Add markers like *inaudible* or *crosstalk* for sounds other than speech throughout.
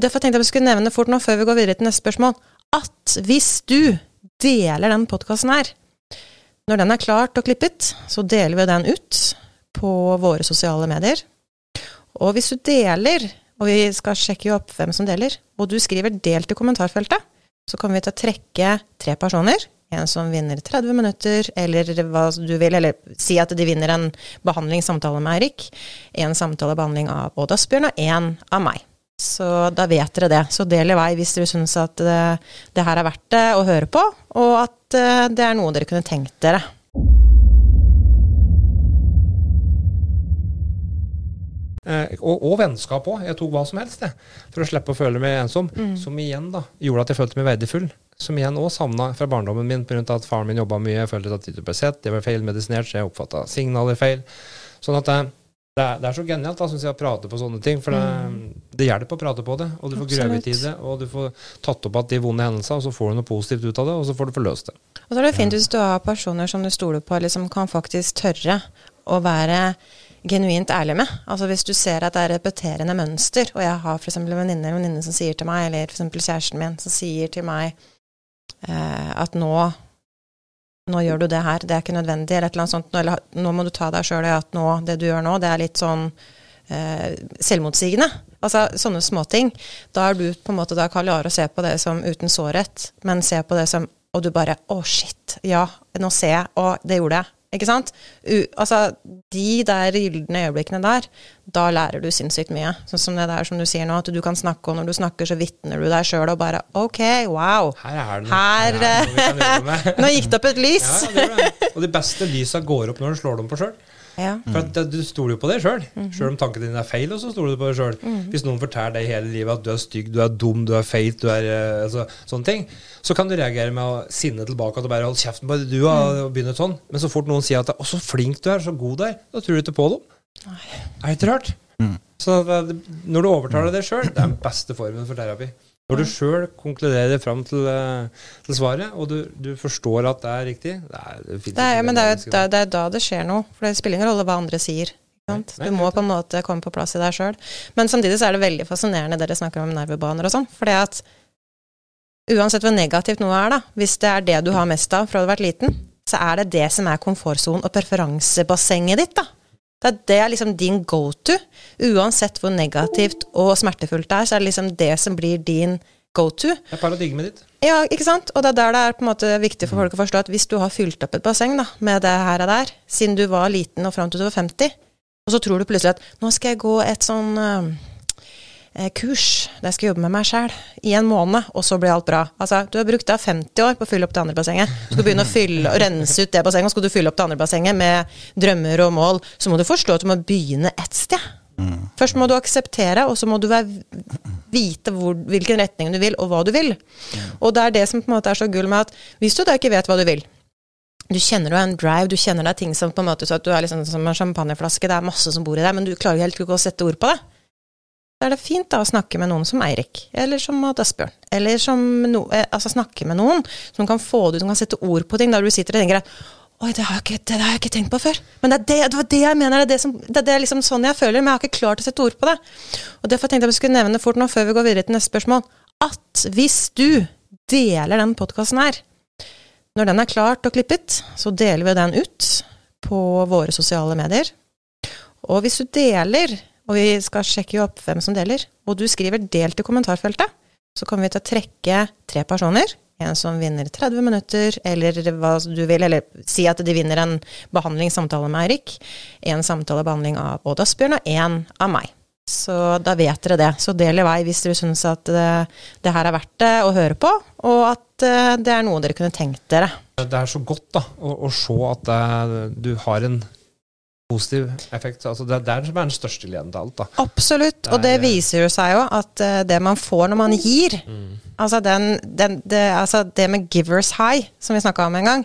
Og Derfor tenkte jeg vi skulle nevne fort nå, før vi går videre til neste spørsmål, at hvis du deler den podkasten her Når den er klart og klippet, så deler vi den ut på våre sosiale medier. Og hvis du deler, og vi skal sjekke opp hvem som deler, og du skriver 'delt' i kommentarfeltet, så kommer vi til å trekke tre personer. En som vinner 30 minutter, eller hva du vil, eller si at de vinner en behandlingssamtale med Eirik. En samtalebehandling av Odd Asbjørn, og én av meg. Så da vet dere det. Så del i vei hvis dere syns at det, det, her er verdt det å høre på, og at eh, det er noe dere kunne tenkt dere. Eh, og, og, vennskap òg. Jeg tok hva som helst jeg, for å slippe å føle meg ensom. Mm. Som igjen da, gjorde at jeg følte meg verdifull. Som igjen òg savna fra barndommen min pga. at faren min jobba mye. Jeg følte at jeg ble sett, jeg var feilmedisinert, så jeg oppfatta signaler feil. Sånn at det, det er, det er, så genialt da, synes jeg, å prate på sånne ting. For det, mm. det hjelper å prate på det. Og du får grøvet i det, og du får tatt opp igjen de vonde hendelsene, og så får du noe positivt ut av det, og så får du forløst det. Og så er det fint hvis du har personer som du stoler på, eller som kan faktisk tørre å være genuint ærlig med. Altså Hvis du ser at det er repeterende mønster, og jeg har f.eks. en venninne, eller venninne som sier til meg, eller f.eks. kjæresten min som sier til meg eh, at nå nå gjør du det her, det er ikke nødvendig, eller et eller annet sånt, eller nå må du ta deg sjøl i at nå, det du gjør nå, det er litt sånn eh, selvmotsigende. Altså sånne småting. Da er du på en måte da klar å se på det som uten sårhet, men se på det som Og du bare Å, oh, shit. Ja, nå ser jeg. Og det gjorde jeg. Ikke sant? U altså, de der gylne øyeblikkene der, da lærer du sinnssykt mye. Sånn som det der som du sier nå, at du kan snakke, og når du snakker, så vitner du deg sjøl og bare OK, wow. Her er det noe, her, her er det noe *laughs* Nå gikk det opp et lys. Ja, det gjør det. Og de beste lysa går opp når du slår dem på sjøl. Ja. For at, du stoler jo på deg sjøl. Mm Sjøl om tankene dine er feil, så stoler du på deg sjøl. Mm Hvis noen forteller deg hele livet at du er stygg, du er dum, du er feit, du er uh, altså, sånne ting, så kan du reagere med å sinne tilbake og bare holde kjeften på du har, og begynne sånn. Men så fort noen sier at 'Å, så flink du er, så god du er', da tror du ikke på dem. Nei. Er det ikke rart? Mm. Så når du overtaler det sjøl, det er den beste formen for terapi. Når du sjøl konkluderer fram til, eh, til, svaret, og du, du, forstår at det er riktig det er, det det er, Men det er, jo, det er da det skjer noe. For det spiller ingen rolle hva andre sier. Du må på en måte komme på plass i deg sjøl. Men samtidig så er det veldig fascinerende dere snakker om nervebaner og sånn. fordi at uansett hvor negativt noe er, da, hvis det er det du har mest av fra du har vært liten, så er det det som er komfortsonen og preferansebassenget ditt. da. Det er, det er liksom din go-to. Uansett hvor negativt og smertefullt det er, så er det liksom det som blir din go-to. Det er paradigmet ditt. Ja, ikke sant? Og det er der det er på en måte viktig for folk å forstå at hvis du har fylt opp et basseng da, med det her og der, siden du var liten og fram til du var 50, og så tror du plutselig at nå skal jeg gå et sånn kurs der jeg skal jobbe med meg sjæl i en måned, og så blir alt bra. Altså, du har brukt da 50 år på å fylle opp det andre bassenget. Så skal du begynne å fylle, rense ut det bassenget, og skal du fylle opp det andre bassenget med drømmer og mål, så må du forstå at du må begynne et sted. Først må du akseptere, og så må du vite hvor, hvilken retning du vil, og hva du vil. Og det er det som på en måte er så gull med at hvis du da ikke vet hva du vil, du kjenner du har en drive, du kjenner deg ting som på en måte så at du er liksom som en champagneflaske, det er masse som bor i deg, men du klarer helt ikke å sette ord på det. Da er det fint da å snakke med noen som Eirik, eller som Asbjørn, eller som no, eh, altså snakke med noen som kan få det ut, som kan sette ord på ting, der du sitter og tenker Oi, det har, ikke, det har jeg ikke tenkt på før. Men det, er det, det var det jeg mener. Det er, som, det er liksom sånn jeg føler, men jeg har ikke klart å sette ord på det. Og Derfor tenkte jeg vi skulle nevne fort nå, før vi går videre til neste spørsmål, at hvis du deler den podkasten her, når den er klart og klippet, så deler vi den ut på våre sosiale medier. Og hvis du deler og vi skal sjekke opp hvem som deler. Og du skriver 'delt' i kommentarfeltet. Så kommer vi til å trekke tre personer. En som vinner 30 minutter, eller hva du vil, eller si at de vinner en behandlingssamtale med Eirik. En samtalebehandling av Odd Asbjørn, og én av meg. Så da vet dere det. Så del i vei hvis dere syns at det, det, her er verdt det å høre på, og at eh, det er noe dere kunne tenkt dere. Det er så godt da, å, å se at det, du har en positiv effekt. Altså det, er det som er den største gleden til alt. da. Absolutt, det og det viser jo seg jo at uh, det man får når man gir mm. altså, den, den, det, altså, det, med givers high, som vi snakka om en gang,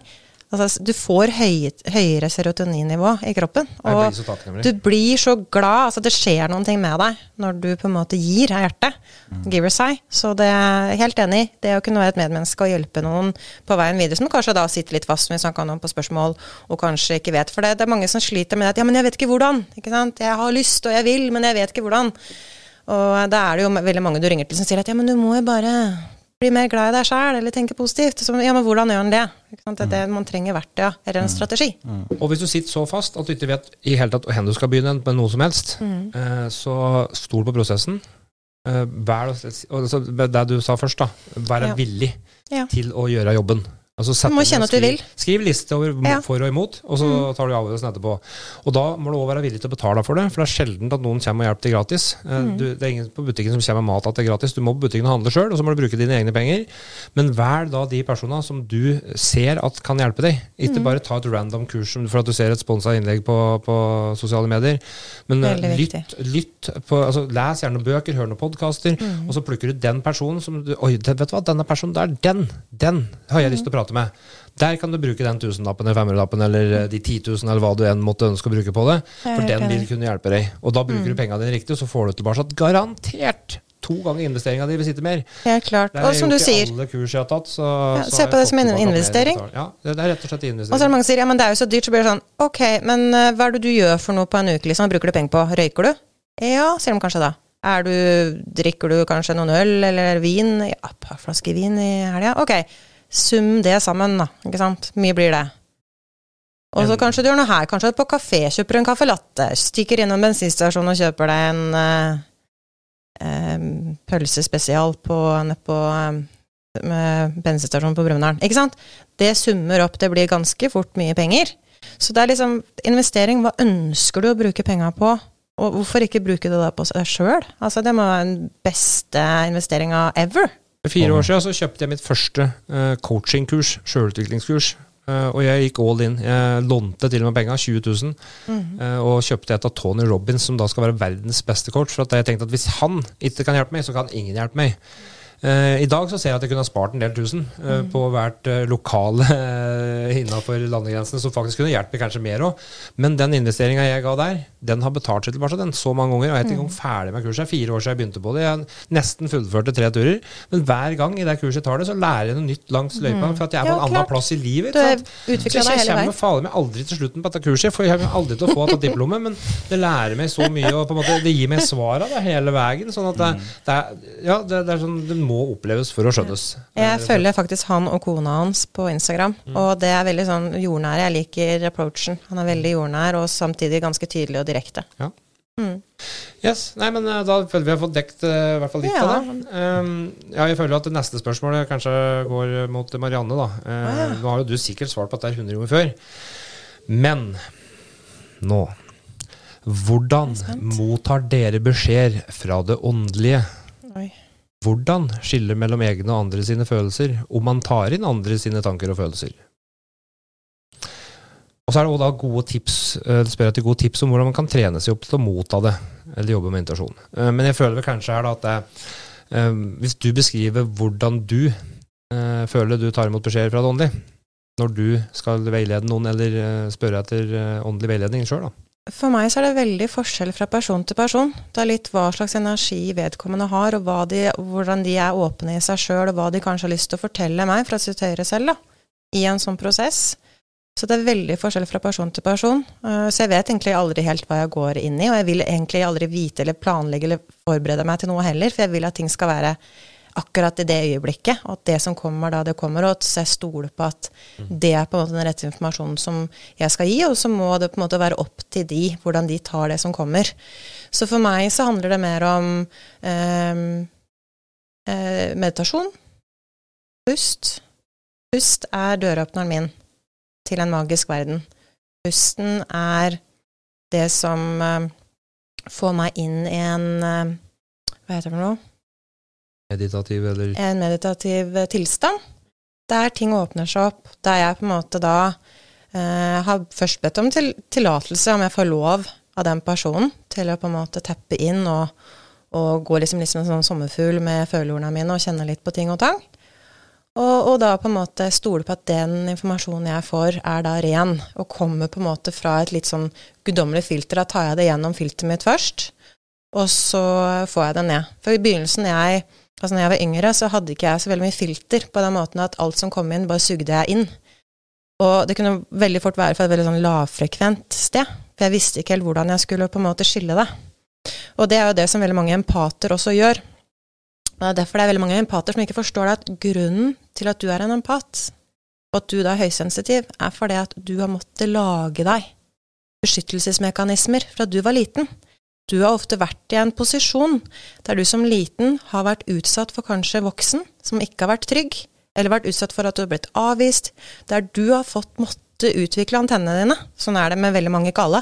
Altså, du får høy, høyere serotoninnivå i kroppen. Og blir du blir så glad. Altså, det skjer noen ting med deg når du på en måte gir av hjertet. Mm. Giver seg. Så det er helt enig i. Det å kunne være et medmenneske og hjelpe noen på veien videre, som kanskje da sitter litt fast, hvis han kan om på spørsmål, og kanskje ikke vet. For det, det, er mange som sliter med at ja, men jeg vet ikke hvordan. Ikke sant? Jeg har lyst og jeg vil, men jeg vet ikke hvordan. Og da er det jo veldig mange du ringer til som sier at ja, men du må jo bare bli mer glad i deg sjæl, eller tenke positivt. Så, ja, men hvordan gjør han det? Det er det man trenger verktøy ja, eller en mm. strategi. Mm. Og hvis du sitter så fast at du ikke vet i hele tatt hvor du skal begynne med noe som helst, mm. eh, så stol på prosessen. Eh, vær, altså, det du sa først, da. Vær ja. villig ja. til å gjøre jobben. Altså du må kjenne at du vil. Skriv liste over ja. for og imot, og så mm. tar du avgjørelsen etterpå. Og da må du òg være villig til å betale for det, for det er sjelden at noen kommer og hjelper til gratis. Eh, mm. Du, det er ingen på butikken som kommer med mat at det er gratis. Du må på butikken og handle sjøl, og så må du bruke dine egne penger. Men velg da de personene som du ser at kan hjelpe deg. Ikke mm. bare ta et random kurs for at du ser et sponsa innlegg på, på, sosiale medier. Men eh, lytt, lytt på, altså, les gjerne bøker, hør noen podkaster, mm. og så plukker du den personen som du Oi, vet du hva, denne personen der, den, den har jeg lyst til å prate prate med. Der kan du bruke den tusenlappen eller femmerlappen eller eh, de 10 000 eller hva du enn måtte ønske å bruke på det. For den vil kunne hjelpe deg. Og da bruker mm. du pengene dine riktig, og så får du tilbake garantert to ganger investeringa di vil sitte mer. Klart. Og som du sier alle kurs jeg har tatt, så, ja, Se på det som en investering. Ja, det er rett og slett investering. Og så er det mange som sier ja, men det er jo så dyrt, så blir det sånn ok, men uh, hva er det du gjør for noe på en uke, liksom? Bruker du penger på? Røyker du? Ja, sier de kanskje da. Er du, drikker du kanskje noen øl eller vin? Ja, et par flasker vin i helga? Ok. Sum det sammen, da. Ikke sant? Mye blir det. Og så kanskje du gjør noe her. Kanskje på kafé kjøper en caffè latte. Stikker innom bensinstasjonen og kjøper deg en uh, um, pølse spesial på, på um, bensinstasjonen på Brumunddal. Ikke sant? Det summer opp. Det blir ganske fort mye penger. Så det er liksom investering. Hva ønsker du å bruke penga på? Og hvorfor ikke bruke det da på seg sjøl? Altså, det må være den beste investeringa ever. For fire år siden så kjøpte jeg mitt første uh, coachingkurs, sjølutviklingskurs. Uh, og jeg gikk all in. Jeg lånte til og med penga, 20 000, mm. uh, og kjøpte et av Tony Robins, som da skal være verdens beste coach. For at jeg tenkte at hvis han ikke kan hjelpe meg, så kan ingen hjelpe meg. Uh, I dag så ser jeg at jeg kunne ha spart en del tusen uh, mm. på hvert uh, lokale innafor landegrensene, som faktisk kunne hjulpet kanskje mer òg. Men den investeringa jeg ga der, den har betalt seg tilbake den så mange ganger. Og jeg er ikke engang mm. ferdig med kurset. Fire år siden jeg begynte på det. Jeg nesten fullførte tre turer. Men hver gang i det kurset jeg tar det, så lærer jeg noe nytt langs løypa. Mm. For at jeg er på ja, en annen plass i livet. Så jeg, kommer fader meg aldri til slutten på dette kurset, for jeg kommer aldri til å få dette diplomet. Men det lærer meg så mye, og måte, det gir meg svar av hele veien. Sånn at det, mm. det er, ja, det, det er sånn, det må oppleves for å skjønnes. Jeg følger faktisk han og kona hans på Instagram, mm. og det er veldig sånn jordnære. Jeg liker approachen. Han er veldig jordnær, og samtidig ganske tydelig og direkte. Ja. Mm. Yes, nei, men eh, Da føler vi har fått dekt uh, i hvert fall litt ja. av det. Um, ja, jeg føler at det neste spørsmålet kanskje går mot Marianne. da. Uh, ah, ja. Nå har jo du sikkert svart på dette 100 ganger før. Men nå Hvordan mottar dere beskjed fra det åndelige? Oi hvordan skille mellom egne og andre sine følelser, om man tar inn andre sine tanker og følelser. Og så er det også da gode tips, eh, spør etter gode tips om hvordan man kan trene seg opp til å motta det, eller jobbe med meditasjon. Eh, men jeg føler vel kanskje her da at det, eh, hvis du beskriver hvordan du føler du tar imot beskjeder fra det åndelige, når du skal veilede noen eller spørre etter åndelig veiledning sjøl, da. For meg så er det veldig forskjell fra person til person. Det er litt hva slags energi vedkommende har, og de, hvordan de er åpne i seg sjøl, og hva de kanskje har lyst til å fortelle meg fra sitt høyre selv, da, i en sånn prosess. Så det er veldig forskjell fra person til person. Eh, så jeg vet egentlig aldri helt hva jeg går inn i, og jeg vil egentlig aldri vite eller planlegge eller forberede meg til noe heller, for jeg vil at ting skal være akkurat i det øyeblikket, og at det som kommer da, det kommer, og at jeg stoler på at det er på en måte den rette informasjonen som jeg skal gi, og så må det på en måte være opp til de, hvordan de tar det som kommer. Så for meg så handler det mer om eh, eh, meditasjon, pust. Pust er døråpneren min til en magisk verden. Pusten er det som eh, får meg inn i en eh, Hva heter det for noe? Meditativ, eller? En meditativ eh, tilstand. Der ting åpner seg opp. Der jeg på en måte da eh, har først bedt om til, tillatelse, om jeg får lov av den personen, til å på en måte teppe inn og, og gå liksom, liksom en sånn sommerfugl med følehorna mine og kjenne litt på ting og tang. Og, og, da på en måte stole på at den informasjonen jeg får, er da ren, og kommer på en måte fra et litt sånn guddommelig filter. Da tar jeg det gjennom filteret mitt først, og så får jeg det ned. For i begynnelsen jeg Altså når jeg var yngre, så hadde ikke jeg så veldig mye filter på den måten at alt som kom inn, bare sugde jeg inn. Og det kunne veldig fort være fra et veldig sånn lavfrekvent sted. For jeg visste ikke helt hvordan jeg skulle på en måte skille det. Og det er jo det som veldig mange empater også gjør. Og det er derfor det er veldig mange empater som ikke forstår at grunnen til at du er en empat, og at du da er høysensitiv, er fordi at du har måttet lage deg beskyttelsesmekanismer fra du var liten. Du har ofte vært i en posisjon der du som liten har vært utsatt for kanskje voksen som ikke har vært trygg, eller vært utsatt for at du har blitt avvist, der du har fått måtte utvikle antennene dine. Sånn er det med veldig mange ikke alle.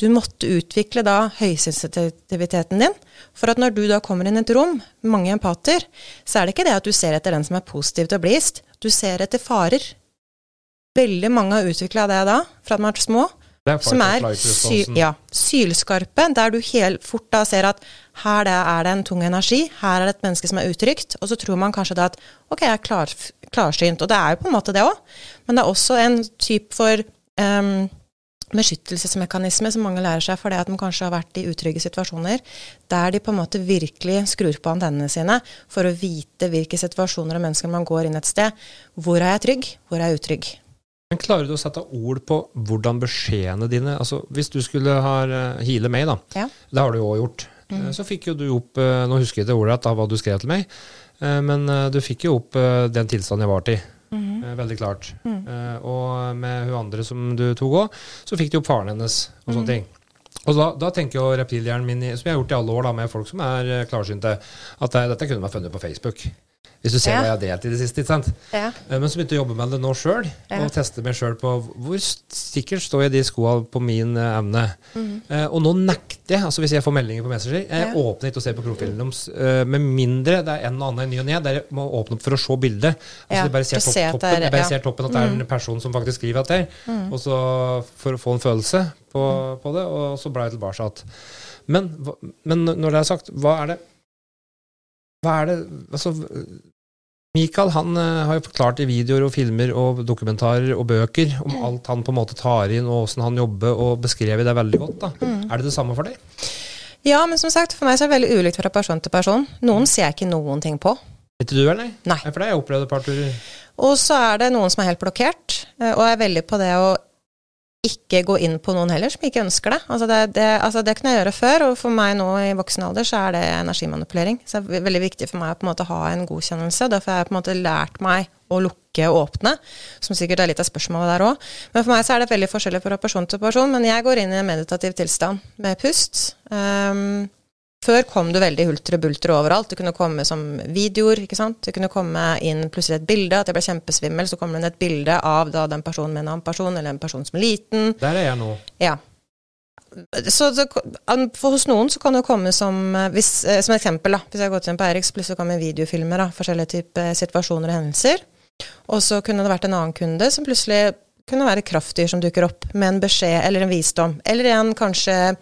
Du måtte utvikle da høysensitiviteten din, for at når du da kommer inn i et rom med mange empater, så er det ikke det at du ser etter den som er positiv til å bli blidst, du ser etter farer. Veldig mange har utvikla det da, fra de vært små, som er sy ja, sylskarpe, der du helt fort da ser at her er det en tung energi, her er det et menneske som er utrygt, og så tror man kanskje da at ok, jeg er klar, klarsynt, og det er jo på en måte det òg, men det er også en type for um, beskyttelsesmekanisme som mange lærer seg fordi at de kanskje har vært i utrygge situasjoner, der de på en måte virkelig skrur på antennene sine for å vite hvilke situasjoner og mennesker man går inn et sted. Hvor er jeg trygg, hvor er jeg utrygg? Men Klarer du å sette ord på hvordan beskjedene dine altså Hvis du skulle ha uh, heale meg, da, ja. det har du jo òg gjort, mm. så fikk jo du opp uh, Nå husker jeg ikke ordrett hva du skrev til meg, men du fikk jo opp den tilstanden jeg var til. Mm. veldig klart. Mm. og med hun andre som du tok òg, så fikk du opp faren hennes og sånne mm. ting. Og da, da, tenker jo reptilhjernen min, som jeg har gjort i alle år da, med folk som er klarsynte, at det, dette kunne vært funnet på Facebook. Hvis du ser ja. hva jeg har delt i det siste. ikke sant? Ja. Eh, men så begynte jeg å jobbe med det nå sjøl, ja. og teste meg sjøl på hvor sikkert står jeg de skoene på min uh, evne. Mm. Eh, og nå nekter jeg, altså hvis jeg får meldinger på Messenger, jeg åpner ikke å se på profilen deres eh, med mindre det er en og annen i ny og ne der jeg må åpne opp for å se bildet. Altså jeg bare ser, topp, toppen, jeg bare ser toppen at det er en mm. person som faktisk skriver at det mm. og så for å få en følelse på, mm. på det, og så blar jeg tilbake igjen. Men, men når det er sagt, hva er det hva er det Altså, Michael han uh, har jo forklart i videoer og filmer og dokumentarer og bøker om mm. alt han på en måte tar inn, og åssen han jobber, og beskrevet det veldig godt. da. Mm. Er det det samme for deg? Ja, men som sagt, for meg så er det veldig ulikt fra person til person. Noen ser jeg ikke noen ting på. Ikke du, heller? Nei. nei. For det har jeg opplevd et par turer. Og så er det noen som er helt blokkert, eh, og er veldig på det å ikke gå inn på noen heller som ikke ønsker det. Altså det, det, altså det kunne jeg gjøre før, og for meg nå i voksen alder så er det energimanipulering. Så det er veldig viktig for meg å på en måte ha en godkjennelse. Derfor har jeg på en måte lært meg å lukke og åpne, som sikkert er litt av spørsmålet der òg. Men for meg så er det veldig forskjellig fra person til person. Men jeg går inn i en meditativ tilstand med pust. Um, før kom du veldig og overalt. Det kunne komme som videoer. ikke sant? Det kunne komme inn plutselig et bilde, at jeg ble kjempesvimmel. Så kommer det inn et bilde av da, den personen med en annen person, eller en person som er liten. Der er jeg nå. Ja. Så så for hos noen så kan det komme som hvis, eh, Som eksempel, da. Hvis jeg går til en på Eriks, plutselig kommer videofilmer av forskjellige typer situasjoner og hendelser. Og så kunne det vært en annen kunde som plutselig kunne være kraftdyr som dukker opp med en beskjed eller en visdom. Eller en kanskje Eh,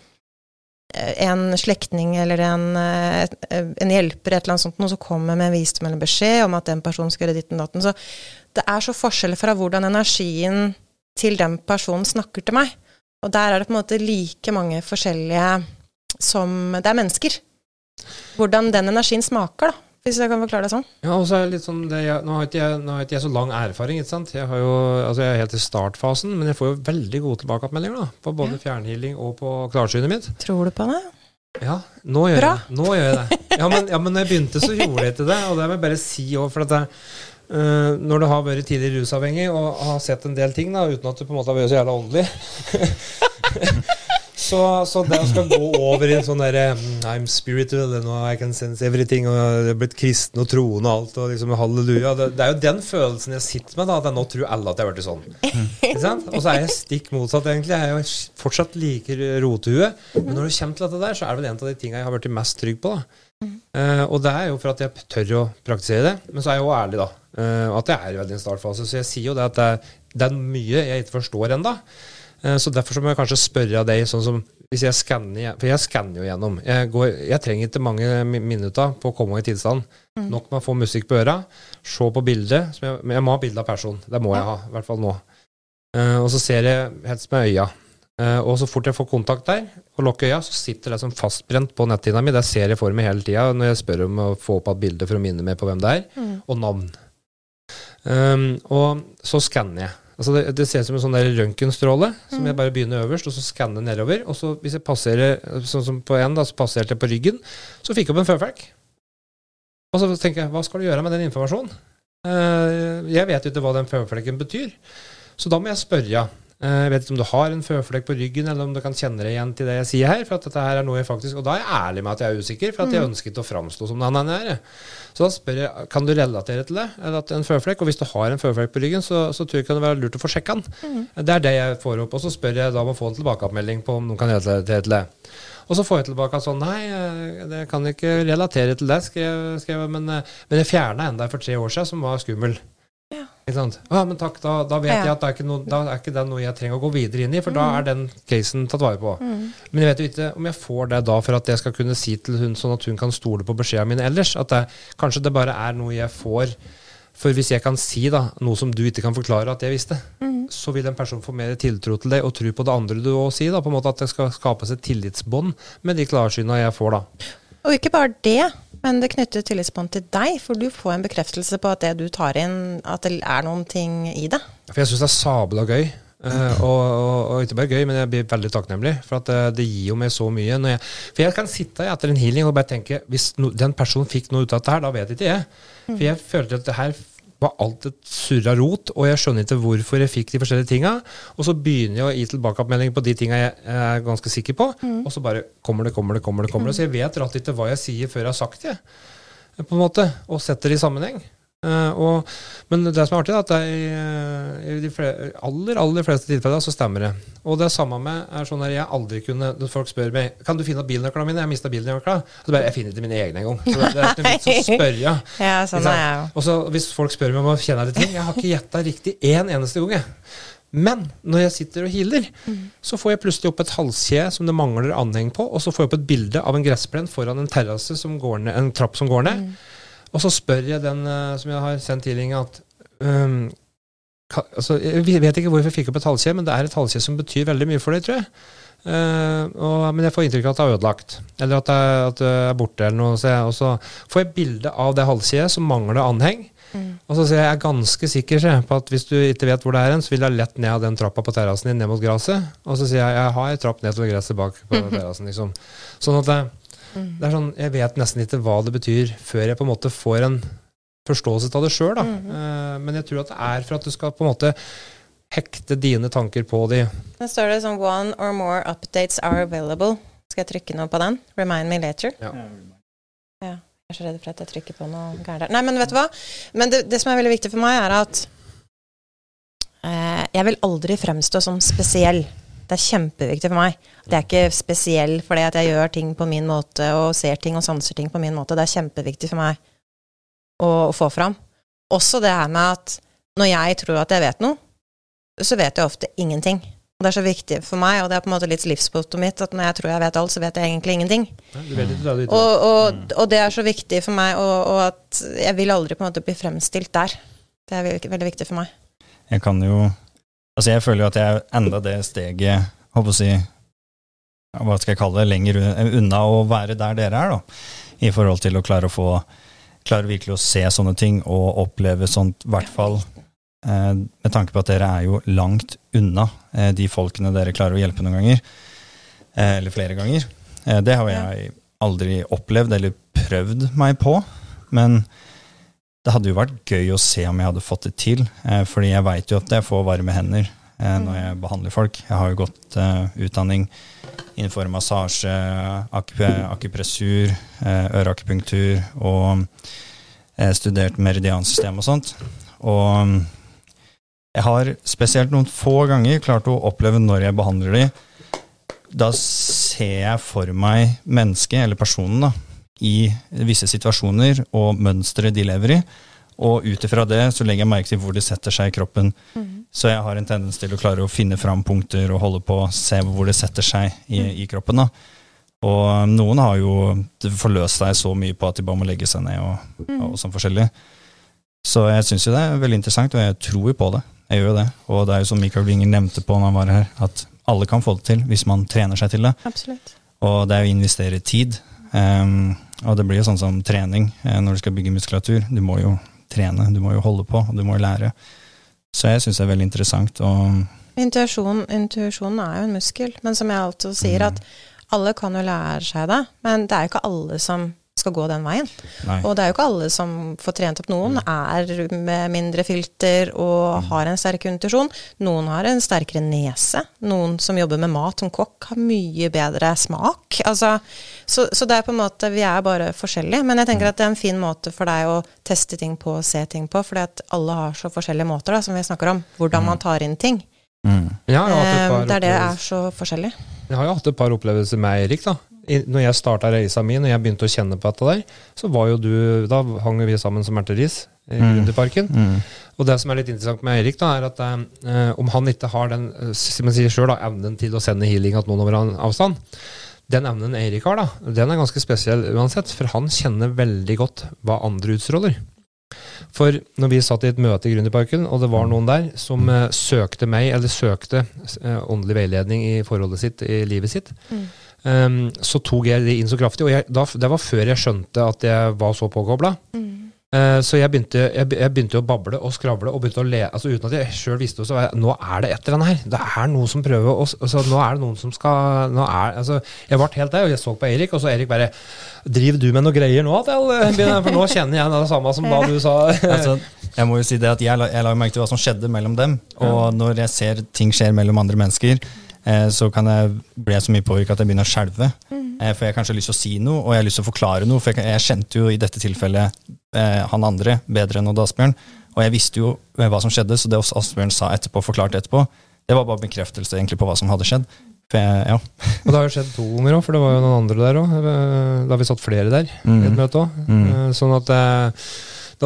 en slektning eller en, eh, en, hjelper, et eller annet sånt, noe som kommer med en visdom eller beskjed om at den personen skal gjøre ditt og datten. Så det er så forskjeller fra hvordan energien til den personen snakker til meg. Og der er det på en måte like mange forskjellige som Det er mennesker. Hvordan den energien smaker, da hvis jeg kan forklare det sånn. Ja, og så er litt sånn, det, jeg, nå, har ikke jeg, har ikke jeg så lang erfaring. ikke sant? Jeg, har jo, altså jeg er helt i startfasen, men jeg får jo veldig gode tilbakemeldinger da, på både ja. fjernhealing og på klarsynet mitt. Tror du på det? Ja, nå gjør Bra. jeg Nå gjør jeg det. Ja men, ja, men når jeg begynte, så gjorde jeg ikke det. Og det må jeg bare si òg, for at det, uh, når du har vært tidligere rusavhengig og har sett en del ting, da, uten at du på en måte har vært så jævla åndelig *laughs* Så, så det skal gå over i en sånn derre mm, I'm spiritual and I can sense everything, og jeg er blitt kristen og troende og alt, og liksom halleluja. Det, det, er jo den følelsen jeg sitter med, da, at jeg nå tror alle at jeg har blitt sånn. Sant? Og så er jeg stikk motsatt, egentlig. Jeg er jo fortsatt like rotehue. Men når det kommer til dette der, så er det vel en av de tingene jeg har blitt mest trygg på. da. Uh, og det er jo for at jeg tør å praktisere det. Men så er jeg jo ærlig, da. Uh, at jeg er i en startfase. Så jeg sier jo det at det, det er mye jeg ikke forstår ennå. Eh, så Derfor så må jeg kanskje spørre deg, sånn som hvis jeg skanner For jeg skanner jo gjennom. Jeg, går, jeg, trenger ikke mange minutter på å komme i tilstand. Mm. Nok med å få musikk på øra, se på bildet. Jeg, jeg, må ha bilde av personen. Det må jeg ha, i hvert fall nå. Uh, og så ser jeg helst med øya. Uh, og så fort jeg får kontakt der, og lukker øya, så sitter det som fastbrent på netthinna mi. Det ser jeg for meg hele tida når jeg spør om å få opp et bilde for å minne meg på hvem det er, mm. og navn. Um, og så skanner jeg. Altså det, det ser ut som en sånn røntgenstråle som jeg bare begynner øverst, og så skanner nedover. Og så hvis jeg passerer sånn som på en, da, så passerte jeg på ryggen, så fikk jeg opp en føflekk. Og så tenker jeg, hva skal du gjøre med den informasjonen? Uh, jeg vet jo ikke hva den føflekken betyr. Så da må jeg spørre. Eh, jeg vet ikke om du har en føflekk på ryggen, eller om du kan kjenne deg igjen til det jeg sier her. for at dette her er noe jeg faktisk, Og da er jeg ærlig med at jeg er usikker, for at jeg mm. ønsket å framstå som den han er. Så da spør jeg kan du relatere til det, eller at en føflekk. Og hvis du har en føflekk på ryggen, så, så tror jeg det kan være lurt å få sjekka den. Mm. Det er det jeg får opp. Og så spør jeg da om å få en tilbakemelding på om noen kan relatere til det. Og så får jeg tilbake at sånn Nei, eh, det kan jeg ikke relatere til det, skrev, skrev, men, eh, men jeg fjerna en der for tre år siden som var skummel. Ja, men takk, da, da vet ja. jeg at det er noe, da er ikke det noe jeg trenger å gå videre inn i, for mm. da er den casen tatt vare på. Mm. Men jeg vet jo ikke om jeg får det da for at jeg skal kunne si til hun sånn at hun kan stole på beskjedene mine ellers. At det, kanskje det bare er noe jeg får. For hvis jeg kan si da, noe som du ikke kan forklare at jeg visste, mm. så vil en person få mer tiltro til deg og tro på det andre du òg sier. da, på en måte At det skal skapes et tillitsbånd med de klarsyna jeg får da. Og ikke bare det. Men det knytter tillitsbånd til deg, for du får en bekreftelse på at det du tar inn, at det er noen ting i det. For jeg syns det er sabla gøy. Uh, og, og, og, ikke bare gøy, men jeg blir veldig takknemlig. For at det, eh, det gir jo meg så mye. Jeg, for jeg kan sitte etter en healing og bare tenke hvis no, den personen fikk noe ut av dette her, da vet ikke jeg. For jeg følte at det her var alt et surra rot, og jeg skjønner ikke hvorfor jeg fikk de forskjellige tinga. Og så begynner jeg å gi tilbakemelding på de tinga jeg er ganske sikker på, mm. og så bare kommer det, kommer det, kommer det. kommer det. Så jeg vet rett ikke hva jeg sier før jeg har sagt det, på en måte, og setter det i sammenheng. Uh, og, men det som er artig, er at i, uh, i de flere, aller aller fleste tilfeller så stemmer det. Og det samme med er sånn at jeg aldri kunne Når folk spør meg Kan du finne bilnøklene mine, jeg mista bilnøklene. Så bare, jeg finner ikke mine egne engang. Så det, det er ikke vits å spørre. *laughs* ja, sånn er jeg Og så hvis folk spør meg om jeg kjenner det ting Jeg har ikke gjetta riktig én eneste gang. Jeg. Men når jeg sitter og healer, mm. så får jeg plutselig opp et halskje som det mangler anheng på, og så får jeg opp et bilde av en gressplen foran en terrasse som går ned, en trapp som går ned. Mm. Og så spør jeg den uh, som jeg har sendt tidligere, at um, ka, altså, Jeg vet ikke hvorfor jeg fikk opp et halskje, men det er et halskje som betyr veldig mye for deg, tror jeg. Uh, og, men jeg får inntrykk av at det er ødelagt, eller at det er, at det er borte. eller noe, så jeg, Og så får jeg bilde av det halskjedet som mangler anheng. Mm. Og så sier jeg jeg er ganske sikker på at hvis du ikke vet hvor det er hen, så vil jeg lett ned av den trappa på terrassen din ned mot gresset. Og så sier jeg jeg har ei trapp ned til gresset bak på *laughs* terrassen. Liksom. Sånn at det, Mm. Det er sånn, Jeg vet nesten ikke hva det betyr før jeg på en måte får en forståelse av det sjøl. Mm. Uh, men jeg tror at det er for at du skal på en måte hekte dine tanker på de. Da står det sånn One or more updates are available. Skal jeg trykke noe på den? Remind me later. Ja. ja. Jeg er så redd for at jeg trykker på noe gærent. Nei, men vet du hva? Men det, det, som er veldig viktig for meg, er at eh, jeg vil aldri fremstå som spesiell. Det er kjempeviktig for meg. At jeg er ikke spesiell fordi at jeg gjør ting på min måte og ser ting og sanser ting på min måte. Det er kjempeviktig for meg å, å få fram. Også det her med at når jeg tror at jeg vet noe, så vet jeg ofte ingenting. Og det er så viktig for meg, og det er på en måte litt livsbottet mitt, at når jeg tror jeg vet alt, så vet jeg egentlig ingenting. og, og, og, det er så viktig for meg, og, og, at jeg vil aldri på en måte bli fremstilt der. Det er veldig, veldig viktig for meg. Jeg kan jo Altså, jeg føler jo at jeg enda det steget, håper å si Hva skal jeg kalle det, lenger unna å være der dere er, da. I forhold til å klare å få Klare virkelig å se sånne ting og oppleve sånt, i hvert fall eh, med tanke på at dere er jo langt unna eh, de folkene dere klarer å hjelpe noen ganger. Eh, eller flere ganger. Eh, det har jeg aldri opplevd eller prøvd meg på. Men det hadde jo vært gøy å se om jeg hadde fått det til, eh, fordi jeg veit jo at jeg får varme hender eh, når mm. jeg behandler folk. Jeg har jo gått eh, utdanning innenfor massasje, akup akupressur, uh, øreakupunktur og uh, studert meridiansystem og sånt. Og jeg har spesielt noen få ganger klart å oppleve når jeg behandler de, da ser jeg for meg mennesket, eller personen, da, i visse situasjoner og mønstre de lever i. Og ut ifra det så legger jeg merke til hvor det setter seg i kroppen. Mm. Så jeg har en tendens til å klare å finne fram punkter og holde på, se hvor det setter seg i, mm. i kroppen. da. Og um, noen har jo forløst seg så mye på at de bare må legge seg ned og, mm. og sånn forskjellig. Så jeg syns jo det er veldig interessant, og jeg tror jo på det. Jeg gjør jo det. Og det er jo som Michael Winger nevnte på når han var her, at alle kan få det til hvis man trener seg til det. Absolutt. Og det er å investere tid. Um, og det blir jo sånn som trening eh, når du skal bygge muskulatur. Du må jo trene, du må jo holde på, og du må jo lære. Så jeg syns det er veldig interessant. Og Intuisjon, intuisjon er jo en muskel, men som jeg alltid sier, mm. at alle kan jo lære seg det, men det er jo ikke alle som skal gå den veien. Nei. Og det er jo ikke alle som får trent opp. Noen mm. er med mindre filter og mm. har en sterk kondisjon. Noen har en sterkere nese. Noen som jobber med mat som kokk, har mye bedre smak. Altså, så, så, det er på en måte Vi er bare forskjellige. Men jeg tenker mm. at det er en fin måte for deg å teste ting på og se ting på, fordi at alle har så forskjellige måter, da, som vi snakker om. Hvordan man tar inn ting. Mm. Ja, eh, der det er så forskjellig. Jeg har jo hatt et par opplevelser med Eirik. da når jeg starta reisa mi, når jeg begynte å kjenne på dette der, så var jo du Da hang vi sammen som erteris i mm. Runderparken. Mm. Og det som er litt interessant med Eirik, da, er at eh, om han ikke har den eh, som sier selv, da, evnen til å sende healing at noen over avstand Den evnen Eirik har, da, den er ganske spesiell uansett, for han kjenner veldig godt hva andre utstråler. For når vi satt i et møte i Gründerparken, og det var noen der som eh, søkte meg, eller søkte eh, åndelig veiledning i forholdet sitt, i livet sitt, mm Um, så tok jeg det inn så kraftig. Og jeg, da, det var før jeg skjønte at jeg var så påkobla. Mm. Uh, så jeg begynte, jeg, jeg begynte, å bable og skravle og begynte å le altså uten at jeg sjøl visste det. Så jeg, nå er det et eller annet her. Det er noen som prøver å altså, Nå er det noen som skal nå er, altså, Jeg ble helt der, og jeg så på Erik, og så Erik bare Driver du med noe greier nå? For nå kjenner jeg det samme som da du sa. *laughs* altså, jeg må jo si det at jeg, jeg la merke til hva som skjedde mellom dem. Og når jeg ser ting skjer mellom andre mennesker, så kan jeg bli så mye påvirka at jeg begynner å skjelve. Mm. Eh, for jeg har kanskje lyst til å si noe, og jeg har lyst til å forklare noe. For jeg, jeg kjente jo i dette tilfellet eh, han andre bedre enn Odd Asbjørn. Og jeg visste jo hva som skjedde, så det Asbjørn sa etterpå, forklarte etterpå, det var bare bekreftelse egentlig på hva som hadde skjedd. Jeg, ja. *laughs* og det har jo skjedd to ganger òg, for det var jo noen andre der òg. Da har vi satt flere der i mm. et møte òg. Mm. Sånn at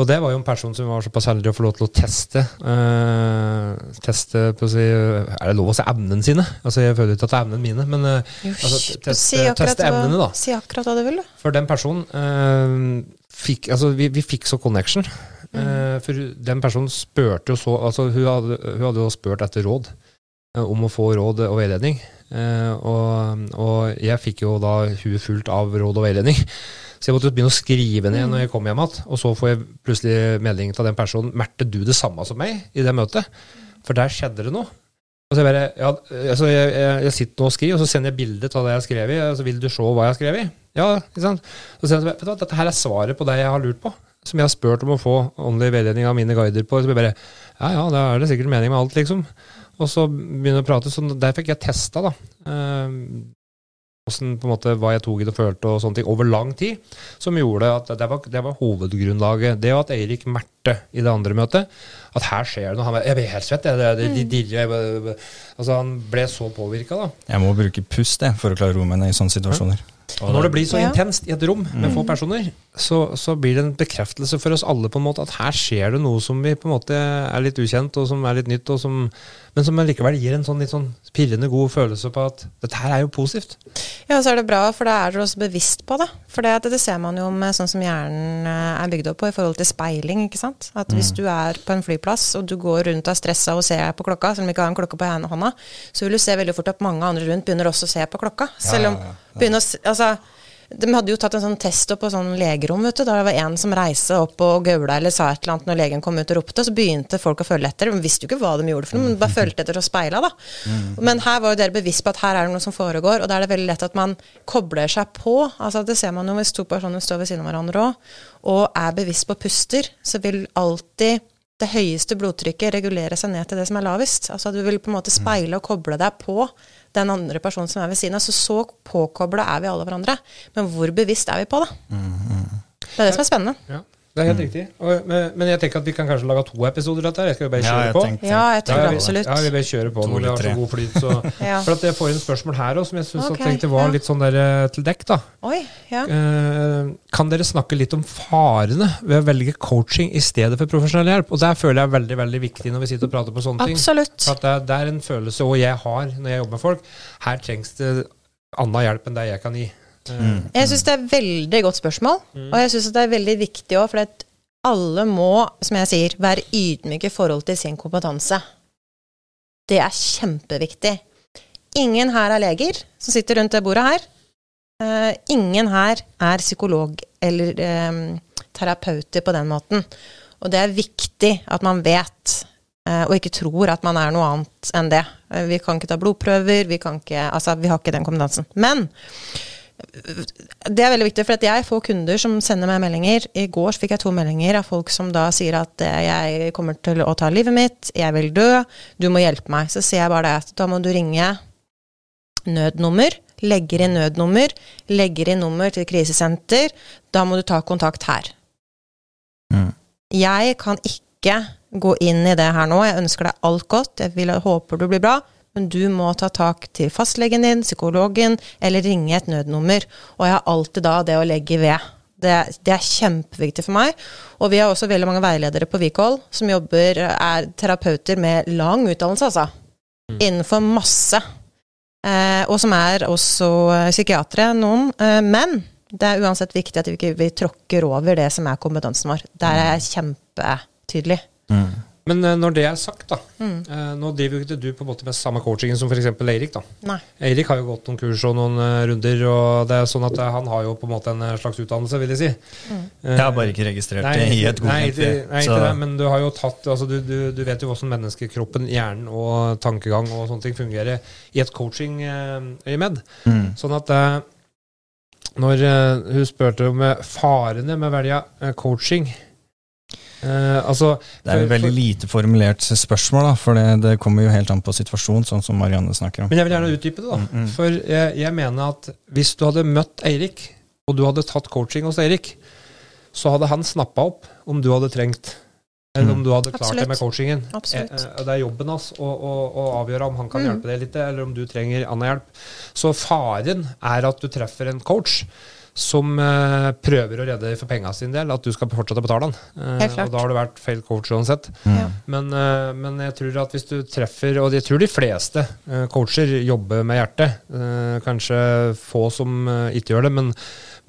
og det var jo en person som var såpass heldig å få lov til å teste uh, Teste på å si, Er det lov å si evnene sine? Altså Jeg føler ikke at det er evnene mine, men uh, altså, teste, si teste evnene, da. Si akkurat hva du vil, da. For den personen uh, fikk Altså, vi, vi, fikk så connection. Mm. for den personen spurte jo så Altså, hun hadde, hun hadde jo spurt etter råd om å få råd og veiledning. Og, og, jeg fikk jo da huet fullt av råd og veiledning. Så jeg måtte begynne å skrive ned når jeg kom hjem igjen. Og så får jeg plutselig melding til den personen Merte du det samme som meg i det møtet? For der skjedde det noe. Og så jeg bare, ja, altså jeg, jeg, jeg, sitter nå og skriver, og så sender jeg bilde av det jeg har skrevet. Og så vil du se hva jeg har skrevet? Ja, ikke sant? Så sier jeg, vet du hva, Dette her er svaret på det jeg har lurt på. Som jeg har spurt om å få åndelig veiledning av mine guider på. Så jeg bare, ja ja, da er det sikkert mening med alt, liksom. Og så begynner jeg å prate. Så der fikk jeg testa, da. Hvordan, på en måte, hva jeg tok i det og følte og sånne ting over lang tid, som gjorde at det var, det var hovedgrunnlaget. Det at Eirik merte i det andre møtet, at her skjer det noe. Han, jeg ble helt svett. Jeg, det, de, de, de, altså, han ble så påvirka, da. Jeg må bruke pust jeg, for å klare å roe meg ned i sånne situasjoner. Ja. Og når det blir så intenst i et rom med mm. få personer, så, så, blir det en bekreftelse for oss alle på en måte at her skjer det noe som vi på en måte er litt ukjent, og som er litt nytt, og som men som likevel gir en sånn litt sånn pirrende god følelse på at dette her er jo positivt. Ja, så er det bra, for da er dere også bevisst på det. For det, det, ser man jo med sånn som hjernen eh, er bygd opp på i forhold til speiling. ikke sant? At mm. hvis du er på en flyplass og du går rundt og er stressa og ser på klokka, selv om du ikke har en klokke på hånda, så vil du se veldig fort at mange andre rundt begynner også å se på klokka. Selv om ja, ja, ja. Begynner å, altså, de hadde jo tatt en sånn test opp på sånn legerom, vet du. Da det var en som reiste opp og gaula eller sa et eller annet når legen kom ut og ropte, så begynte folk å følge etter. De visste jo ikke hva de gjorde for noe, men bare fulgte etter og speila, da. Mm. Men her var jo dere bevisst på at her er det noe som foregår, og da er det veldig lett at man kobler seg på. Altså Det ser man jo hvis to personer står ved siden av hverandre òg, og er bevisst på puster, så vil alltid det høyeste blodtrykket regulere seg ned til det som er lavest. Altså Du vil på en måte speile og koble deg på den andre personen som er ved siden av. Så så påkobla er vi alle hverandre. Men hvor bevisst er vi på det? Mm, mm. Det er det som er spennende. Ja. Det er helt mm. riktig. Og, men, jeg tenker at vi kan kanskje lage to episoder av dette. Jeg skal jo bare kjøre ja, på. Tenkte, ja, jeg tror ja, vi, absolutt. Ja, vi bare kjører på når vi har så god flyt. Så. *laughs* ja. For at jeg får inn spørsmål her òg som jeg syns okay, tenkte var litt sånn der eh, til dekk. da. Oi, ja. Eh, kan dere snakke litt om farene ved å velge coaching i stedet for profesjonell hjelp? Og det føler jeg er veldig veldig viktig når vi sitter og prater på sånne absolutt. ting. For at det, det er en følelse, og jeg har når jeg jobber med folk, her trengs det annen hjelp enn det jeg kan gi. Mm. Jeg syns det er veldig godt spørsmål, mm. og jeg syns det er veldig viktig òg, for at alle må, som jeg sier, være ydmyke i forhold til sin kompetanse. Det er kjempeviktig. Ingen her er leger som sitter rundt det bordet her. Uh, ingen her er psykolog eller um, terapeuter på den måten. Og det er viktig at man vet uh, og ikke tror at man er noe annet enn det. Vi kan ikke ta blodprøver, vi kan ikke Altså, vi har ikke den kompetansen. Men det er veldig viktig, for jeg får kunder som sender meg meldinger. I går fikk jeg to meldinger av folk som da sier at eh, jeg kommer til å ta livet mitt, jeg vil dø, du må hjelpe meg. Så sier jeg bare det at da må du ringe nødnummer, legger inn nødnummer, legger inn nummer til krisesenter. Da må du ta kontakt her. Mm. Jeg kan ikke gå inn i det her nå. Jeg ønsker deg alt godt. Jeg vil, håper du blir bra. Men du må ta tak til fastlegen din, psykologen, eller ringe et nødnummer. Og jeg har alltid da det å legge ved. Det, det, er kjempeviktig for meg. Og vi har også veldig mange veiledere på Wikhold som jobber, er terapeuter med lang utdannelse, altså. Mm. Innenfor masse. Eh, og som er også eh, psykiatere, noen. Eh, men det er uansett viktig at vi ikke vi tråkker over det som er kompetansen vår. Der er jeg kjempetydelig. Mm. Men uh, når det er sagt, da mm. uh, Nå driver jo ikke du på en måte med samme coachingen som f.eks. Eirik. da. Nei. Eirik har jo gått noen kurs og noen uh, runder, og det er sånn at han har jo på en måte en slags utdannelse, vil jeg si. Mm. jeg har bare ikke registrert det i et godkjent Nei, nei ikke det, men du har jo tatt altså du, du, du vet jo hvordan menneskekroppen, hjernen og tankegang og sånne ting fungerer i et coaching-øyemed. Mm. Sånn at når hun spurte om farene med å velge coaching Uh, altså, det er jo veldig lite formulert spørsmål, da, for det, det, kommer jo helt an på situasjonen, sånn som Marianne snakker om. Men jeg vil gjerne utdype det, da. Mm, mm. For jeg, jeg, mener at hvis du hadde møtt Eirik, og du hadde tatt coaching hos Eirik, så hadde han snappa opp om du hadde trengt eller om mm. du hadde klart Absolutt. det med coachingen. Absolutt. Eh, det er jobben hans å, å, å, avgjøre om han kan mm. hjelpe deg litt, eller om du trenger annen hjelp. Så faren er at du treffer en coach som uh, prøver å redde for penga sin del, at du skal fortsette å betale den. Uh, og da har du vært feil coach uansett. Mm. Men, uh, men, jeg tror at hvis du treffer Og jeg tror de fleste coacher jobber med hjertet. kanskje få som ikke gjør det, men,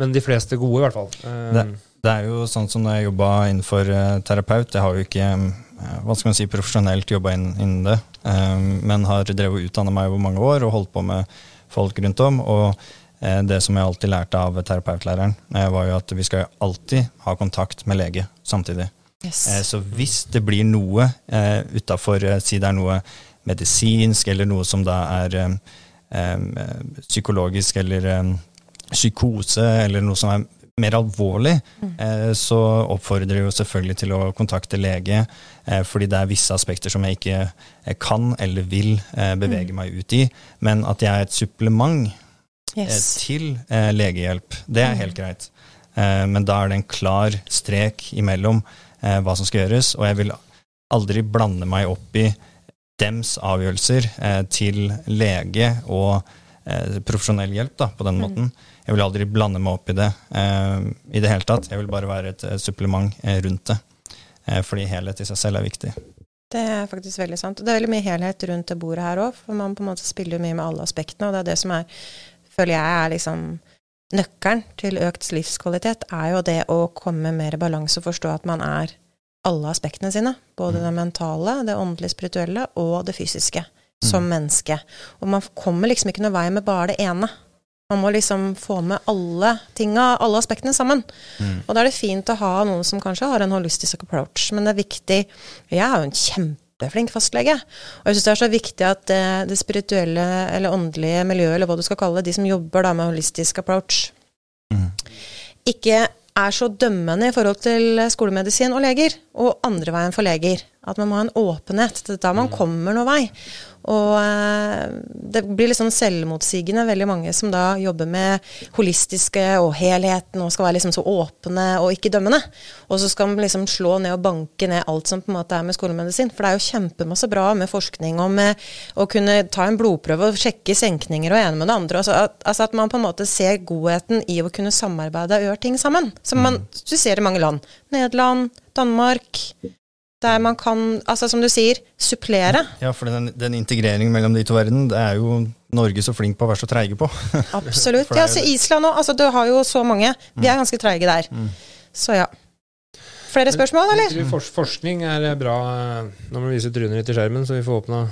men, de fleste gode, i hvert fall. Det, det, er jo sånn som når jeg jobba innenfor terapeut. Jeg har jo ikke hva skal man si, profesjonelt jobba innen, innen det, men har drevet og utdanna meg over mange år og holdt på med folk rundt om. og Eh, det som jeg alltid lærte av terapeutlæreren, eh, var jo at vi skal alltid ha kontakt med lege samtidig. Yes. Eh, så hvis det blir noe utafor, si det er noe medisinsk, eller noe som da er psykologisk, eller psykose, eller noe som er mer alvorlig, mm. så oppfordrer jeg jo selvfølgelig til å kontakte lege, fordi det er visse aspekter som jeg ikke kan eller vil bevege mm. meg ut i. Men at jeg er et supplement Eh, yes. til eh, legehjelp. Det er helt greit. Eh, men da er det en klar strek imellom eh, hva som skal gjøres, og jeg vil aldri blande meg opp i dems avgjørelser eh, til lege og eh, profesjonell hjelp da, på den mm. måten. Jeg vil aldri blande meg opp i det i det hele tatt. Jeg vil bare være et, et supplement rundt det. fordi helhet i seg selv er viktig. Det er faktisk veldig sant. Og det er veldig mye helhet rundt det bordet her òg, for man på en måte spiller mye med alle aspektene, og det er det som er føler jeg er liksom Nøkkelen til økt livskvalitet er jo det å komme mer i balanse og forstå at man er alle aspektene sine. Både mm. det mentale, det åndelige, spirituelle og det fysiske. Mm. Som menneske. Og man kommer liksom ikke noe vei med bare det ene. Man må liksom få med alle tinga, alle aspektene sammen. Mm. Og da er det fint å ha noen som kanskje har en holistisk approach, men det er viktig Jeg er jo en kjempe kjempeflink fastlege. Og jeg syns det er så viktig at det, det, spirituelle eller åndelige miljøet, eller hva du skal kalle det, de som jobber da med holistisk approach, mm. ikke er så dømmende i forhold til skolemedisin og leger, og andre veien for leger. At man må ha en åpenhet. Det er da man mm. kommer noen vei. Og eh, det blir litt sånn selvmotsigende, veldig mange som da jobber med holistiske og helheten og skal være liksom så åpne og ikke dømmende. Og så skal man liksom slå ned og banke ned alt som på en måte er med skolemedisin. For det er jo kjempemasse bra med forskning og med å kunne ta en blodprøve og sjekke senkninger og ene med det andre. Altså at, altså at, man på en måte ser godheten i å kunne samarbeide og gjøre ting sammen. Som man mm. du ser i mange land. Nederland, Danmark. Der man kan, altså som du sier, supplere. Ja, for den, den integreringen mellom de to verdenene, det er jo Norge så flink på å være så treige på. *laughs* Absolutt. ja, så Island òg. Altså, du har jo så mange. Vi er mm. ganske treige der. Mm. Så ja. Flere spørsmål, eller? Jeg tror forskning er bra Nå må du vise trynet ditt i skjermen, så vi får åpna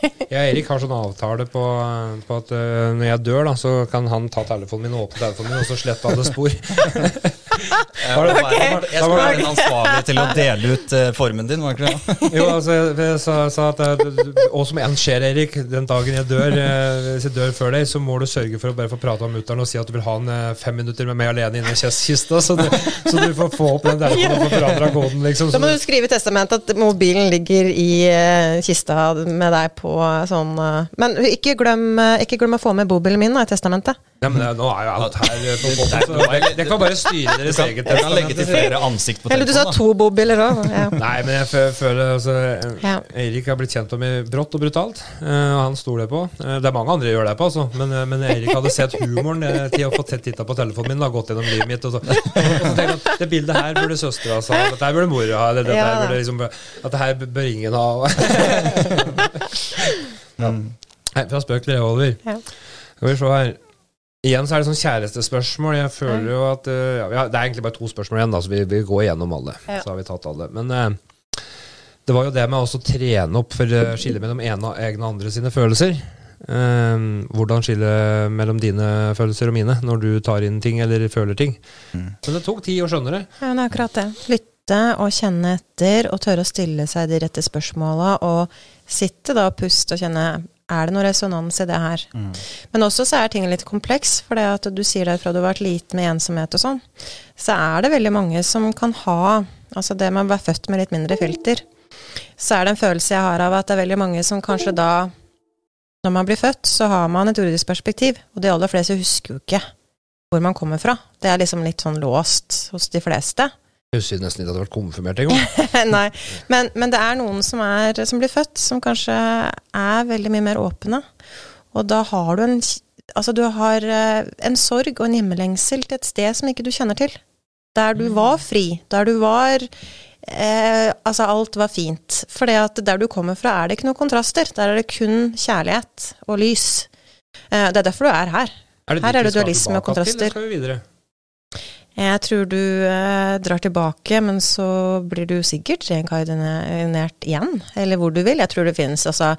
*laughs* Jeg og Erik har sånn avtale på, på at uh, når jeg dør, da, så kan han ta telefonen min og åpne telefonen min, og så slette alle spor. *laughs* okay. Jeg skulle være den ansvarlige til å dele ut uh, formen din, var ikke det? *laughs* jo, altså, jeg, jeg sa, sa, at Og som en skjer, Erik, den dagen jeg dør, uh, hvis jeg dør før deg, så må du sørge for å bare få prate om mutter'n og si at du vil ha en uh, fem minutter med meg alene inne i kista, så, så, du får få opp den telefonen og få forandra koden, liksom. Så må du skrive i testamentet at mobilen ligger i kista med deg på sånn Men ikke glem, ikke glem å få med bobilen min i testamentet. Ja, men det, nå er jo alt her på båten, det kan bare styre deres eget testament. kan legge til flere ansikt på telefonen. Eller du sa to bobiler òg. Ja. Nei, men jeg føler altså, ja. Eirik har blitt kjent med meg brått og brutalt, eh, og han stoler på. Eh, det er mange andre gjør det på, altså. Men, eh, men Eirik hadde sett humoren til å få titta på telefonen min, da, gått gjennom livet mitt. Og så, og så tenkte jeg at det bildet her burde søstera ha, dette her burde mora ha, dette her burde liksom, at det her bør ingen ha. *laughs* ja. Nei, fra spøk til revolver. Ja. Skal vi se her. Igjen så er det sånn kjærestespørsmål. Jeg føler jo at uh, ja, Det er egentlig bare to spørsmål igjen, da, så vi, vi går igjennom alle. Ja. Så har vi tatt alle. Men uh, det var jo det med å trene opp for å uh, skille mellom ene og egne og andre sine følelser. Uh, hvordan skille mellom dine følelser og mine når du tar inn ting eller føler ting. Mm. Men det tok tid å skjønne det. Ja, det er akkurat det. Lytte og kjenne etter og tørre å stille seg de rette spørsmåla. Og sitte da og puste og kjenne er det noe resonans i det her? Mm. Men også så er ting litt kompleks, for det at du sier det fra du har vært liten med ensomhet og sånn, så er det veldig mange som kan ha Altså det med å være født med litt mindre filter, så er det en følelse jeg har av at det er veldig mange som kanskje da Når man blir født, så har man et jordisk perspektiv, og de aller fleste husker jo ikke hvor man kommer fra. Det er liksom litt sånn låst hos de fleste. Jeg husker nesten ikke at det har vært konfirmert engang. *laughs* Nei, men, men, det er noen som, er, som, blir født, som kanskje er veldig mye mer åpne. Og da har du en Altså, du har eh, en sorg og en hjemmelengsel til et sted som ikke du kjenner til. Der du var mm. fri. Der du var eh, Altså, alt var fint. For der du kommer fra, er det ikke noen kontraster. Der er det kun kjærlighet og lys. Eh, det er derfor du er her. Er her er det dualisme og kontraster. Til, skal vi videre? Jeg tror du eh, drar tilbake, men så blir du sikkert reinkarnert igjen. Eller hvor du vil. Jeg tror det finnes altså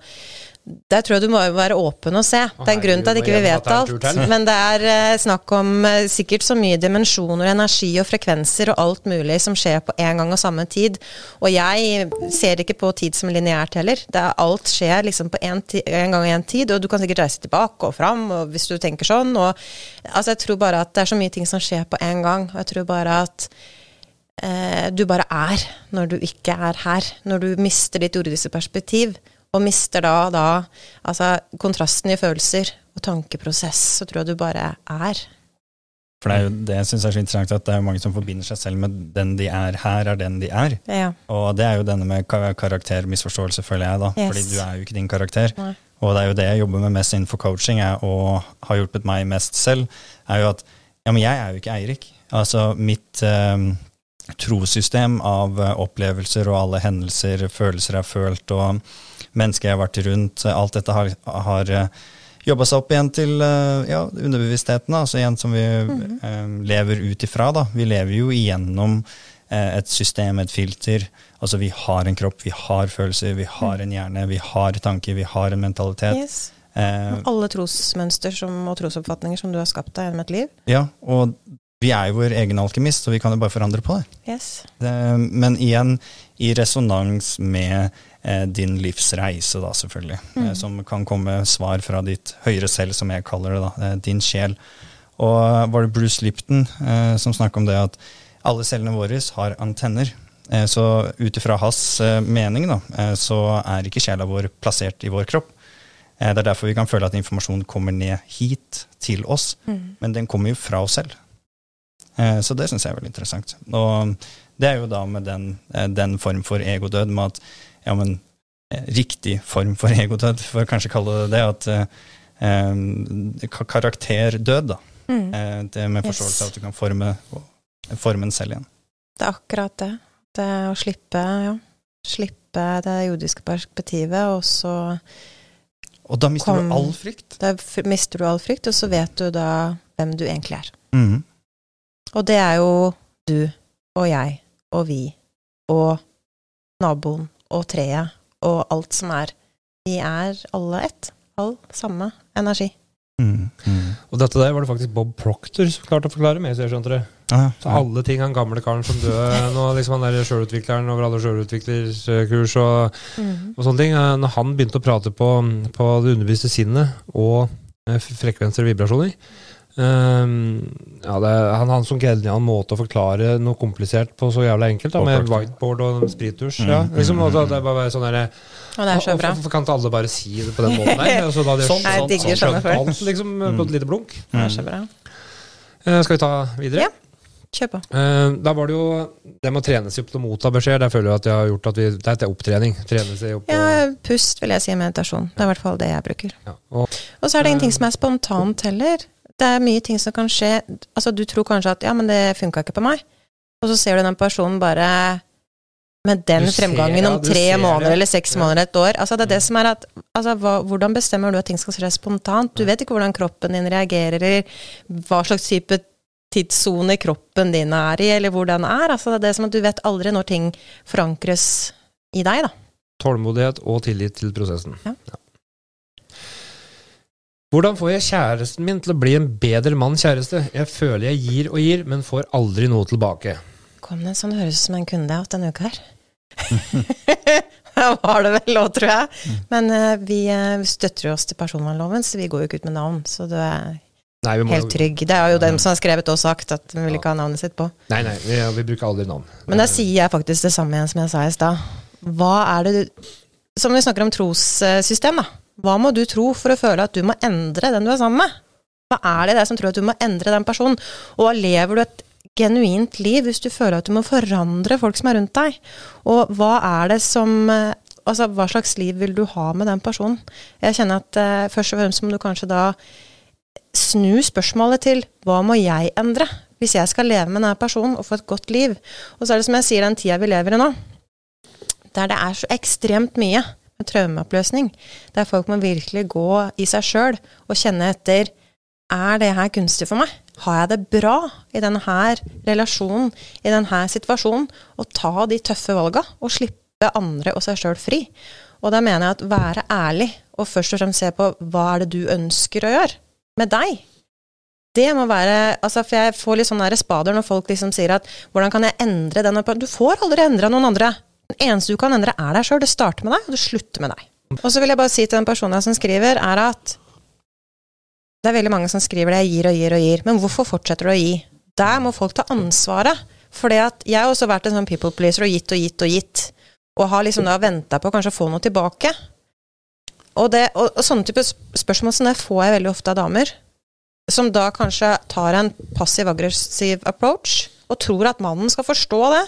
der tror jeg du må være åpen og se. Det er en grunn til at ikke vi vet alt. Men det er uh, snakk om uh, sikkert så mye dimensjoner, energi og frekvenser og alt mulig som skjer på en gang og samme tid. Og jeg ser ikke på tid som lineært heller. Er, alt skjer liksom på en, en gang og en tid, og du kan sikkert reise tilbake og fram og hvis du tenker sånn. Og, altså, jeg tror bare at det er så mye ting som skjer på en gang. Og jeg tror bare at eh, du bare er når du ikke er her. Når du mister ditt jordiske perspektiv og mister da, da altså kontrasten i følelser og tankeprosess, så tror jeg du bare er. For det er jo det jeg syns er så interessant, at det er mange som forbinder seg selv med den de er her, er den de er. Ja. Og det er jo denne med karaktermisforståelse, føler jeg, da. Yes. Fordi du er jo ikke din karakter. Nei. Og det er jo det jeg jobber med mest innenfor coaching, jeg, og har hjulpet meg mest selv, er jo at ja, men jeg er jo ikke Eirik. Altså mitt eh, trossystem av opplevelser og alle hendelser, følelser jeg har følt, og mennesker jeg har vært rundt. Alt dette har, har eh, jobba seg opp igjen til eh, ja, underbevisstheten, altså igjen som vi mm. eh, lever ut ifra. Da. Vi lever jo igjennom eh, et system, et filter. Altså vi har en kropp, vi har følelser, vi har en hjerne, vi har tanker, vi har en mentalitet. Yes. Eh, alle trosmønster som, og trosoppfatninger som du har skapt deg gjennom et liv. Ja, og vi er jo vår egen alkymist, så vi kan jo bare forandre på det. Yes. det men igjen i resonans med Eh, din livsreise, da, selvfølgelig. Eh, mm. som kan komme svar fra ditt høyere selv, som jeg kaller det. da, eh, Din sjel. Og var det Bruce Lipton eh, som snakka om det at alle cellene våre har antenner. Eh, så ut ifra hans eh, mening da, så er ikke sjela vår plassert i vår kropp. det er derfor vi kan føle at informasjon kommer ned hit til oss, mm. men den kommer jo fra oss selv. så det syns jeg er veldig interessant. Og det er jo da med den, den form for egodød med at ja, men, eh, riktig form for *laughs* egotød, for å kanskje kalle det det. At eh, karakterdød, da. Mm. Eh, det med forståelse av at du kan forme, formen en selv igjen. Det er akkurat det. Det å slippe, ja. Slippe det jordiske perspektivet, og så Og da mister kom, du all frykt? Da mister du all frykt, og så vet du da hvem du egentlig er. Mm. Og det er jo du og jeg og vi og naboen og treet og alt som er. Vi er alle ett. All samme energi. Mm, mm. Og dette der var det faktisk Bob Proctor som klarte å forklare med. så jeg skjønte det. Ah, så alle ting han gamle karen som døde *laughs* nå, liksom han der sjølutvikleren over alle sjølutviklerkurs og, mm. og, sånne ting Når han begynte å prate på, på det underbevisste sinnet og eh, frekvenser og vibrasjoner Um, ja, det, han som en sånn en måte å forklare noe komplisert på så jævla enkelt, da, med whiteboard og sprittusj. Mm, ja. liksom, og det bare sånn der, og det er så bra. Hvorfor kan ikke alle bare si det på den måten der? *laughs* Så da sånn, sånn, jeg digger sånn, sånn, alt, liksom, mm. på et lite blunk. Det er så bra. Uh, skal vi ta videre? Ja. Kjør på. Uh, da var det jo det med å trene seg opp til å motta beskjed. Der føler jeg at jeg har gjort at vi, Det er opptrening. Trene seg opp Ja, pust vil jeg si meditasjon. Det er i hvert fall det jeg bruker. Ja, og, og, så er det ingenting som er spontant heller det er mye ting som kan skje Altså, du tror kanskje at ja, men det funka ikke på meg. Og så ser du den personen bare med den ser, fremgangen om tre måneder det. eller seks ja. måneder, et år. Altså, det er det som er at altså, hva, Hvordan bestemmer du at ting skal skje spontant? Du vet ikke hvordan kroppen din reagerer, eller hva slags type tidssone kroppen din er i, eller hvor den er. Altså, det er det som at du vet aldri når ting forankres i deg, da. Tålmodighet og tillit til prosessen. Ja. ja. Hvordan får jeg kjæresten min til å bli en bedre mann, kjæreste? Jeg føler jeg gir og gir, men får aldri noe tilbake. Kom det sånn høres ut som en kunde jeg har hatt denne uka her. *laughs* det var det vel òg, tror jeg. Men uh, vi uh, støtter oss til personvernloven, så vi går jo ikke ut med navn. Så du er nei, helt trygg. Det er jo den som har skrevet og sagt at vi vil ikke ha navnet sitt på. Nei, nei, vi, vi bruker aldri navn. Men da sier jeg faktisk det samme igjen som jeg sa i stad. Hva er det du Som vi snakker om trossystem, da. Hva må du tro for å føle at du må endre den du er sammen med? Hva er det det som tror at du må endre den personen? Og lever du et genuint liv hvis du føler at du må forandre folk som er rundt deg? Og hva er det som Altså, hva slags liv vil du ha med den personen? Jeg kjenner at eh, først og fremst må du kanskje da snu spørsmålet til hva må jeg endre hvis jeg skal leve med denne personen og få et godt liv? Og så er det som jeg sier, den tida vi lever i nå, der det er så ekstremt mye traumeoppløsning, der folk må virkelig gå i seg sjøl og kjenne etter er det her kunstig for meg? Har jeg det bra i denne her relasjonen, i denne situasjonen? Og ta de tøffe valga, og slippe andre og seg sjøl fri. Og da mener jeg at være ærlig, og først og fremst se på hva er det du ønsker å gjøre med deg. Det må være altså For jeg får litt sånn spader når folk liksom sier at hvordan kan jeg endre denne Du får aldri endra noen andre. Den eneste du kan endre, er deg sjøl. Det starter med deg, og det slutter med deg. Og så vil jeg bare si til den personen som skriver, er at det er veldig mange som skriver det, jeg gir og gir og gir. Men hvorfor fortsetter du å gi? Der må folk ta ansvaret. For jeg har også vært en sånn people pleaser og gitt og gitt og gitt. Og har liksom da venta på kanskje å få noe tilbake. Og, det, og, og sånne type spørsmål som det får jeg veldig ofte av damer. Som da kanskje tar en passiv-aggressiv approach og tror at mannen skal forstå det.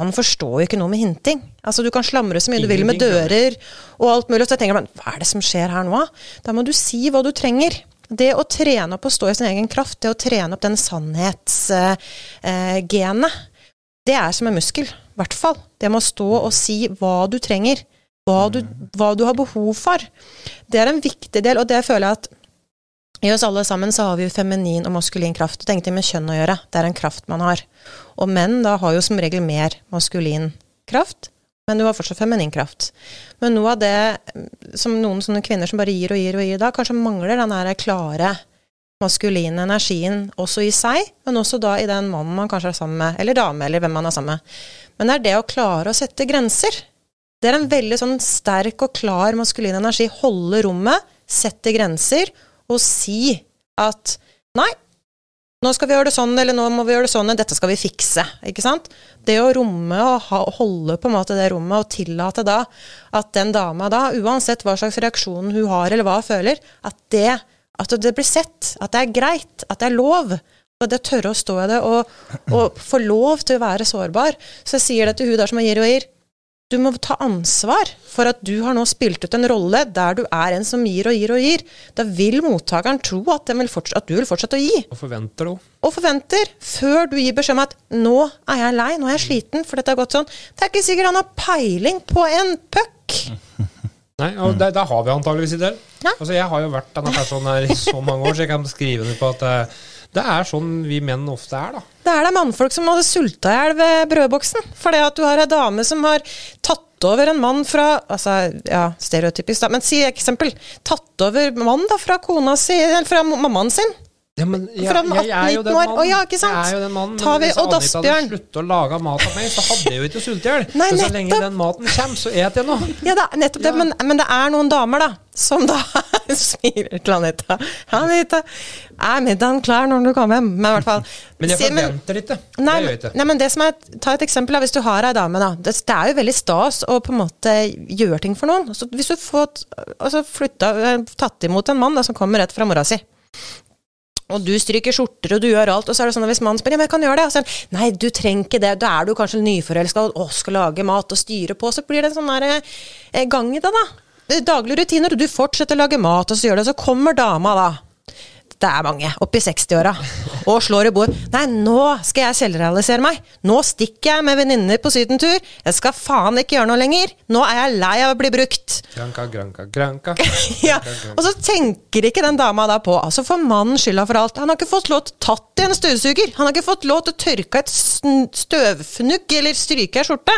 Man forstår jo ikke noe med hinting. Altså, Du kan slamre så mye du vil med dører og alt mulig, så jeg tenker men hva er det som skjer her nå? Da må du si hva du trenger. Det å trene opp å stå i sin egen kraft, det å trene opp den sannhetsgenet, eh, det er som en muskel. I hvert fall. Det med å stå og si hva du trenger. Hva du, hva du har behov for. Det er en viktig del, og det føler jeg at i oss alle sammen så har vi jo feminin og maskulin kraft. Det har ingenting med kjønn å gjøre. Det er en kraft man har. Og menn da har jo som regel mer maskulin kraft, men du har fortsatt feminin kraft. Men noe av det som noen sånne kvinner som bare gir og gir og gir da, kanskje mangler den der klare maskuline energien også i seg, men også da i den mannen man kanskje er sammen med, eller dame, eller hvem man er sammen med. Men det er det å klare å sette grenser. Det er en veldig sånn sterk og klar maskulin energi. Holde rommet, sette grenser og si at nei, nå skal vi gjøre det sånn, eller nå må vi gjøre det sånn, dette skal vi fikse. ikke sant? Det å romme og holde på en måte det rommet, og tillate da at den dama da, uansett hva slags reaksjon hun har, eller hva hun føler, at det, at det blir sett, at det er greit, at det er lov. Og det tørre å stå i det, og, og få lov til å være sårbar. Så jeg sier det til hun der som gir og gir. Du må ta ansvar for at du har nå spilt ut en rolle der du er en som gir og gir og gir. Da vil mottakeren tro at, vil at du vil fortsette å gi. Og forventer det Og forventer, før du gir beskjed om at 'nå er jeg lei, nå er jeg sliten', for dette har gått sånn. Det er ikke sikkert han har peiling på en puck. *laughs* Nei, og det har vi antageligvis i del. Ja. Altså, jeg har jo vært denne personen her i så mange år, så jeg kan skrive ned på at uh, det er sånn vi menn ofte er, da. Det er det mannfolk som hadde sulta i hjel ved brødboksen. Fordi at du har ei dame som har tatt over en mann fra altså, ja, Stereotypisk, da, men si eksempel. Tatt over mann da, fra kona si, eller fra mammaen sin. Ja, men jeg, Fra 18-19 år. Å ja, ikke sant? Jeg er jo den mannen. Tar vi, men hvis Annika hadde sluttet å lage mat av meg, så hadde jeg jo ikke sultet i hjel. Så så lenge den maten kommer, så et jeg noe. Ja, da, nettopp det. Men, men, det er noen damer, da, som da smiler til Anita. Anita, er middagen klar når du kommer hjem? Men i hvert fall Men jeg forventer ikke. Nei, det gjør ikke. Nei, men det som er, Ta et eksempel. Hvis du har ei dame, da. Det, det, er jo veldig stas å på en måte gjøre ting for noen. Så hvis du får altså, flytta, tatt imot en mann da, som kommer rett fra mora si og du stryker skjorter, og du gjør alt, og så er det sånn at hvis mannen spør ja, men jeg kan gjøre det, og så er nei, du trenger ikke det, da er du kanskje nyforelska og skal lage mat og styre på, så blir det en sånn der, eh, gang i det, da. Daglige rutiner, og du fortsetter å lage mat, og så gjør det, og så kommer dama, da det er mange, oppi 60-åra, og slår i bord. Nei, nå skal jeg selvrealisere meg. Nå stikker jeg med venninner på sydentur. Jeg skal faen ikke gjøre noe lenger. Nå er jeg lei av å bli brukt. Granka, granka, granka. *laughs* ja, Og så tenker ikke den dama da på Altså får mannen skylda for alt. Han har ikke fått lov til å tatt i en støvsuger. Han har ikke fått lov til å tørke et støvfnugg eller stryke ei skjorte.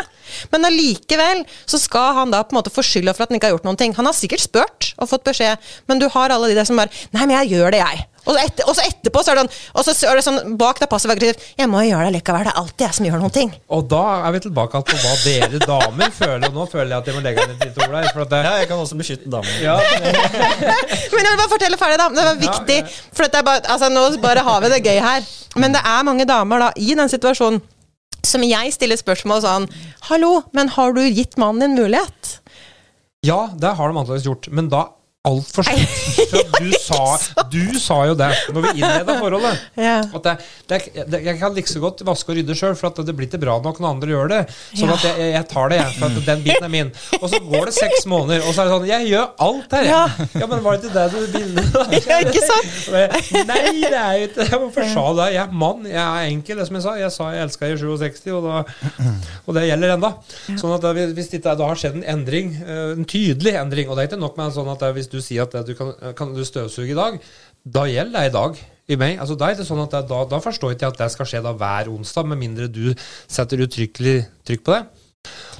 Men allikevel så skal han da på en måte få skylda for at han ikke har gjort noen ting. Han har sikkert spurt og fått beskjed, men du har alle de der som bare Nei, men jeg gjør det, jeg. Og så, etter, og så etterpå så er det sånn, og så er det sånn bak deg passiv aggressiv Jeg må gjøre det likevel. Det er alltid jeg som gjør noen ting. Og da er vi tilbake på hva dere damer føler. Og nå føler jeg at jeg må legge inn et lite ord. For det, ja, jeg kan også beskytte damer. *laughs* Ja. Men jeg vil bare fortelle ferdig, da. Det var viktig. Ja, ja. For bare, altså, nå bare har vi det gøy her. Men det er mange damer da i den situasjonen som jeg stiller spørsmål sånn Hallo, men har du gitt mannen din mulighet? Ja, det har de antakeligvis gjort. Men da altfor sent. Du, *laughs* sa, du sa jo det når vi innleda forholdet. Ja. At det, det, det, jeg kan like så godt vaske og rydde sjøl, for at det blir ikke bra nok når andre gjør det. Sånn at jeg, jeg tar det, jeg. For at den biten er min. Og så går det seks måneder, og så er det sånn Jeg gjør alt her, jeg. Ja, men var det ikke det du ville? *laughs* Ja, ikke sant? *laughs* Nei, det er jo ikke Hvorfor sa du det? Jeg er mann, jeg er enkel, det som jeg sa. Jeg sa jeg elska i 67, og, da, og det gjelder ennå. Sånn at hvis det da har skjedd en endring, eh, en tydelig endring, og det er ikke nok med en sånn at hvis du sier at du kan, kan du støvsuge i dag, da gjelder det i dag i meg. Altså, da, er det sånn at jeg, da, da, forstår jeg ikke at det skal skje da hver onsdag, med mindre du setter uttrykkelig trykk på det.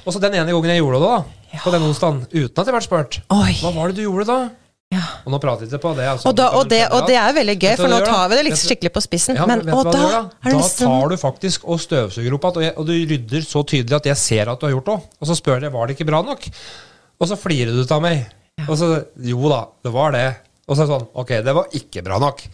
Og så den ene gangen jeg gjorde det, da, ja. på den onsdagen, uten at jeg ble spurt, Oi. hva var det du gjorde da? Ja. Og nå prater vi ikke på det. Altså, og, da, og, det og, det er veldig gøy, for nå tar vi det litt skikkelig på spissen. Ja, men, og da, da, da tar du faktisk og støvsuger opp igjen, og, du rydder så tydelig at jeg ser at du har gjort det. Og så spør jeg var det ikke bra nok. Og så flirer du av meg. Og så Jo da, det var det. Og så er det sånn Ok, det var ikke bra nok.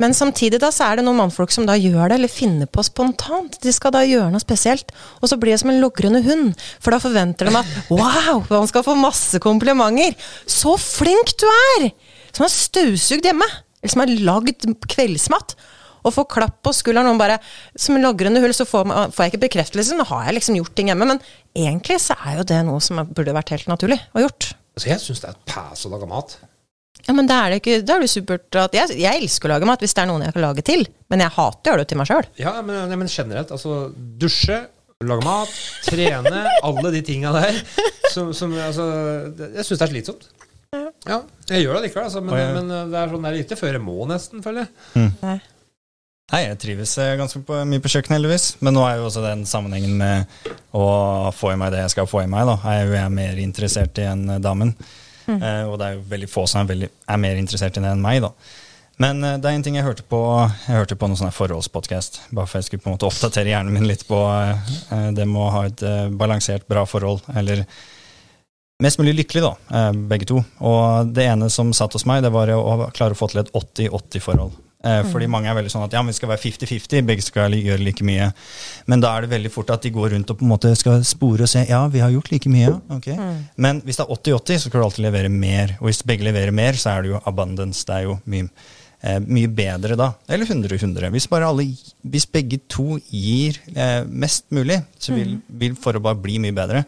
Men samtidig da, så er det noen mannfolk som da gjør det, eller finner på spontant. De skal da gjøre noe spesielt. Og så blir det som en logrende hund. For da forventer de at *laughs* wow, man skal få masse komplimenter. Så flink du er! Som har støvsugd hjemme. Eller som har lagd kveldsmat. Og får klapp på skulderen. Og bare, som logrende hull så får, man, får, jeg ikke bekreftelse. Nå har jeg liksom gjort ting hjemme. Men egentlig så er jo det noe som burde vært helt naturlig å gjort. Altså, jeg syns det er et pass å lage mat. Ja, men da er det ikke, da er det supert at jeg, jeg, elsker å lage mat hvis det er noen jeg kan lage til, men jeg hater å gjøre det til meg sjøl. Ja, men, men, generelt, altså dusje, lage mat, trene, *laughs* alle de tinga der som, som altså, Jeg syns det er slitsomt. Ja. ja. jeg gjør det likevel, altså, men, men, det er sånn det er ikke før jeg må, nesten, føler jeg. Mm. Nei. Jeg trives eh, ganske på, mye på kjøkkenet, heldigvis. Men nå er jo også den sammenhengen med å få i meg det jeg skal få i meg, da, Jeg er jo jeg mer interessert i enn damen. Mm. Eh, og det er jo veldig få som er, veldig, er, mer interessert i det enn meg, da. Men eh, det er en ting jeg hørte på Jeg hørte på noen sånne forholdspodkast. Bare for jeg skulle på en måte oppdatere hjernen min litt på eh, det med å ha et eh, balansert, bra forhold. Eller mest mulig lykkelig, da, eh, begge to. Og det ene som satt hos meg, det var å klare å få til et 80-80-forhold. Eh, fordi mm. mange er veldig sånn at ja, vi skal være 50-50, begge skal gjøre like mye. Men da er det veldig fort at de går rundt og på en måte skal spore og se ja, vi har gjort like mye. Okay. Mm. Men hvis det er 80-80, så kan du alltid levere mer. Og hvis begge leverer mer, så er det jo abundance. Det er jo mye, eh, mye bedre da. Eller 100-100. Hvis, hvis begge to gir eh, mest mulig, så vil, vil for å bare bli mye bedre.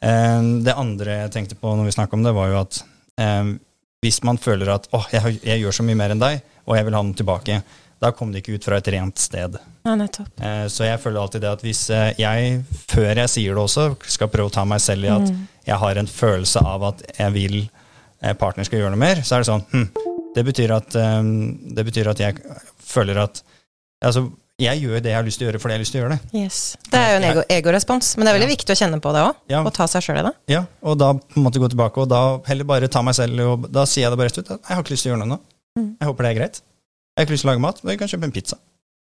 Eh, det andre jeg tenkte på når vi snakka om det, var jo at eh, hvis man føler at åh, jeg, jeg gjør så mye mer enn deg, og jeg vil ha den tilbake. Da kom det ikke ut fra et rent sted. Ja, nettopp. Eh, så jeg føler alltid det at hvis eh, jeg, før jeg sier det også, skal prøve å ta meg selv i at mm. jeg har en følelse av at jeg vil eh, partner skal gjøre noe mer, så er det sånn hm, det, betyr at, det betyr at jeg føler at Altså, jeg gjør det jeg har lyst til å gjøre fordi jeg har lyst til å gjøre det. Yes. Det er jo en ego, egorespons, men det er veldig ja. viktig å kjenne på det òg. Ja. Og ta seg sjøl i det. Ja, og da på en måte gå tilbake, og da heller bare ta meg selv, og da sier jeg det bare rett ut. Jeg har ikke lyst til å gjøre noe nå. Mm. Jeg håper det er greit. Jeg har ikke lyst til å lage mat, men jeg kan kjøpe en pizza.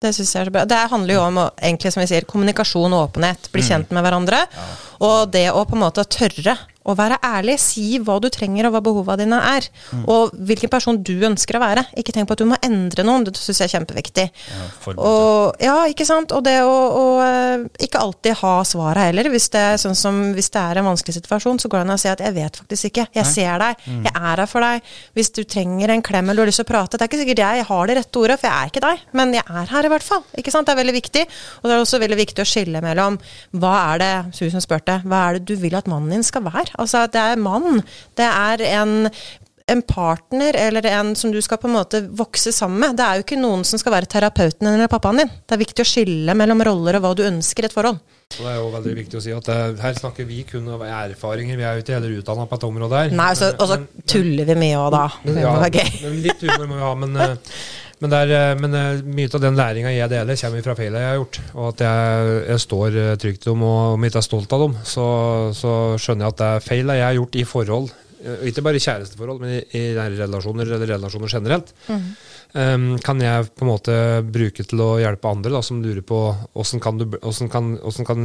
Det synes jeg er så bra. Det handler jo om å, egentlig, som vi sier, kommunikasjon og åpenhet. Bli mm. kjent med hverandre. Ja. Og det å på en måte tørre å være ærlig. Si hva du trenger, og hva behova dine er. Mm. Og hvilken person du ønsker å være. Ikke tenk på at du må endre noen. Det syns jeg er kjempeviktig. Ja, og, ja, ikke sant. Og det å, å eh, ikke alltid ha svaret heller. Hvis det, er sånn som, hvis det er en vanskelig situasjon, så går det an å si at 'jeg vet faktisk ikke'. Jeg ser deg. Mm. Jeg er her for deg. Hvis du trenger en klem eller du har lyst til å prate Det er ikke sikkert jeg har det rette ordet, for jeg er ikke deg. Men jeg er her i hvert fall. Ikke sant? Det er veldig viktig. Og det er også veldig viktig å skille mellom hva er det Susan spurte, hva er det du vil at mannen din skal være? Altså, det er mann. Det er en en partner eller en som du skal på en måte vokse sammen med. Det er jo ikke noen som skal være terapeuten din eller pappaen din. Det er viktig å skille mellom roller og hva du ønsker i et forhold. Og det er jo veldig viktig å si at det, eh, her snakker vi kun om erfaringer. Vi er jo ikke heller utdanna på et område her. Nei, og så tuller vi mye òg, da. Men, ja, men litt humor må vi ha. Men, eh, *laughs* men, der, eh, men mye av den læringa jeg deler, kommer fra feilene jeg har gjort. Og at jeg, jeg står trygt om, og om jeg ikke er stolt av dem, så, så skjønner jeg at det er feil jeg har gjort i forhold. Ikke bare i kjæresteforhold, men i, i relasjoner eller relasjoner generelt. Mm. Um, kan jeg på en måte bruke til å hjelpe andre da, som lurer på åssen kan du hvordan kan, hvordan kan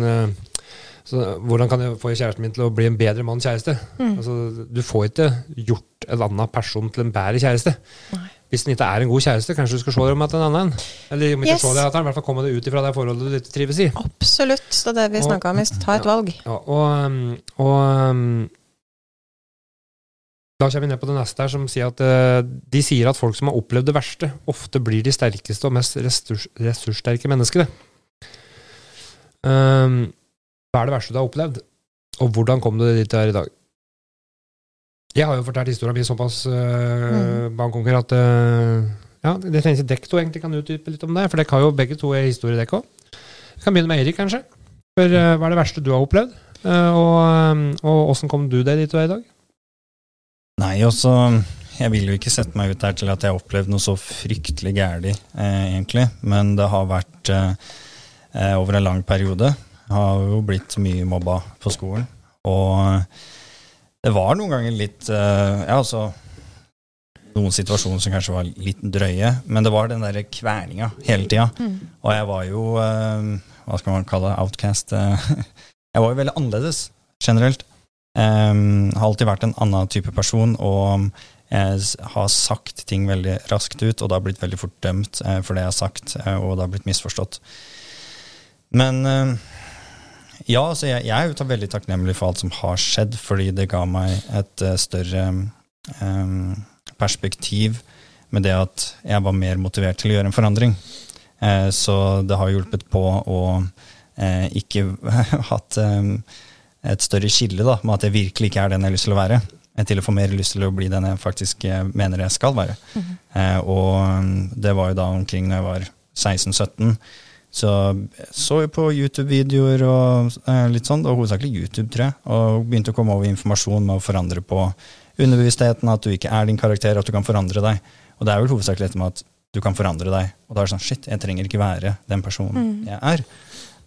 så, hvordan kan jeg få kjæresten min til å bli en bedre mann kjæreste? Mm. Altså, du får ikke gjort en annen person til en bedre kjæreste. Nei. Hvis den ikke er en god kjæreste, kanskje du skal se deg om etter en annen? Eller om ikke yes. se deg etter, i hvert fall komme deg ut ifra det forholdet du ikke trives i. Absolutt. Det er det vi snakka om. Ta et valg. Ja, og, og da kommer vi ned på det neste her, som sier at uh, de sier at folk som har opplevd det verste, ofte blir de sterkeste og mest ressurs ressurssterke menneskene. Um, hva er det verste du har opplevd, og hvordan kom du dit du er i dag? Jeg har jo fortalt historien min såpass uh, mm. at uh, ja, Det trengs dekk to egentlig kan utdype litt om det, for dere har jo begge to historiedekk òg. Vi kan begynne med Eirik, kanskje. For uh, Hva er det verste du har opplevd, og åssen kom du deg dit du er i dag? Nei, også Jeg vil jo ikke sette meg ut der til at jeg har opplevd noe så fryktelig gærent, eh, egentlig. Men det har vært over en lang periode. Jeg har jo blitt mye mobba på skolen. Og det var noen ganger litt eh, Ja, altså Noen situasjoner som kanskje var litt drøye, men det var den derre kverninga hele tida. Mm. Og jeg var jo eh, Hva skal man kalle det? Outcast. Eh, *laughs* jeg var jo veldig annerledes generelt. Um, har alltid vært en annen type person og har sagt ting veldig raskt ut, og det har blitt veldig fort dømt for det jeg har sagt, og det har blitt misforstått. Men ja, altså jeg, jeg, er jo veldig takknemlig for alt som har skjedd, fordi det ga meg et større um, perspektiv med det at jeg var mer motivert til å gjøre en forandring. så det har hjulpet på å ikke *laughs* hatt um, et større skille da, med at jeg virkelig ikke er den jeg har lyst til å være. Til å få mer lyst til å bli den jeg faktisk mener jeg skal være. Mm -hmm. og det var jo da omkring når jeg var 16-17. Så så jo på YouTube-videoer og eh, litt sånn, og hovedsakelig YouTube, tror jeg. Og begynte å komme over informasjon med å forandre på underbevisstheten, at du ikke er din karakter, at du kan forandre deg. Og det er vel hovedsakelig dette med at du kan forandre deg. Og da er det sånn shit, jeg trenger ikke være den personen mm. jeg er.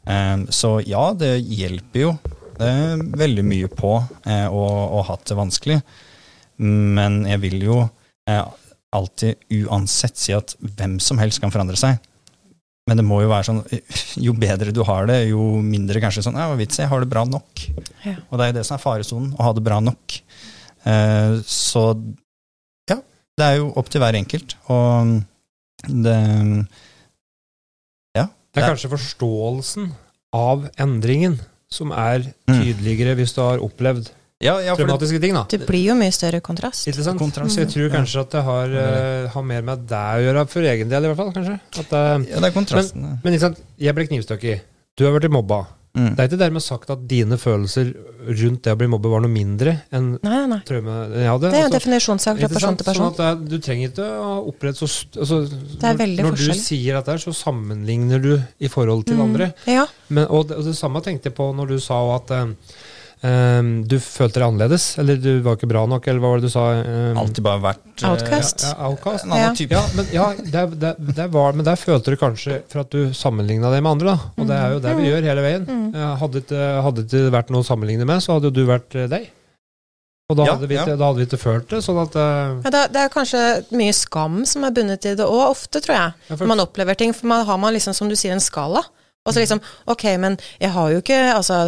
Um, så ja, det hjelper jo det veldig mye på eh, å hatt det vanskelig. Men jeg vil jo eh, alltid uansett si at hvem som helst kan forandre seg. Men det må jo være sånn jo bedre du har det, jo mindre kanskje sånn ja, vits, jeg har det bra nok. Ja. Og det er jo det som er faresonen, å ha det bra nok. Eh, så ja, det er jo opp til hver enkelt. Og det Ja. Det er kanskje forståelsen av endringen som er mm. tydeligere hvis du har opplevd ja, ja, traumatiske ting. da. Det blir jo mye større kontrast. Interessant. Kontrast. Så jeg tror kanskje at det har, uh, har mer med deg å gjøre, for egen del i hvert fall. kanskje. At, uh, ja, det er kontrasten. Men, men sant, jeg ble knivstukket. Du har blitt mobba. Mm. Det er ikke dermed sagt at dine følelser rundt det å bli mobbet var noe mindre enn nei, nei. traume jeg hadde. Det er en altså, definisjonssak fra person til person. Sånn er, du trenger ikke å opprette så altså, Det er veldig Når forskjell. du sier dette, så sammenligner du i forhold til mm. andre. Ja. Men, og, det, og, det, samme tenkte jeg på når du sa at uh, Um, du følte deg annerledes, eller du var ikke bra nok, eller hva var det du sa? Um, Alltid bare vært uh, Outcast. Ja, ja, outcast. En annen type. Ja, men, ja det, det, det var, men der følte du kanskje for at du sammenligna det med andre, da. Og det er jo det vi mm. gjør hele veien. Mm. Hadde det ikke vært noe å sammenligne med, så hadde jo du vært uh, deg. Og da, ja, hadde vi, ja. da hadde vi ikke følt det. sånn at... Uh... Ja, det, er kanskje mye skam som er bundet i det òg, ofte, tror jeg. Ja, for... Man opplever ting, for man har man liksom, som du sier, en skala. Og så liksom Ok, men jeg har jo ikke Altså,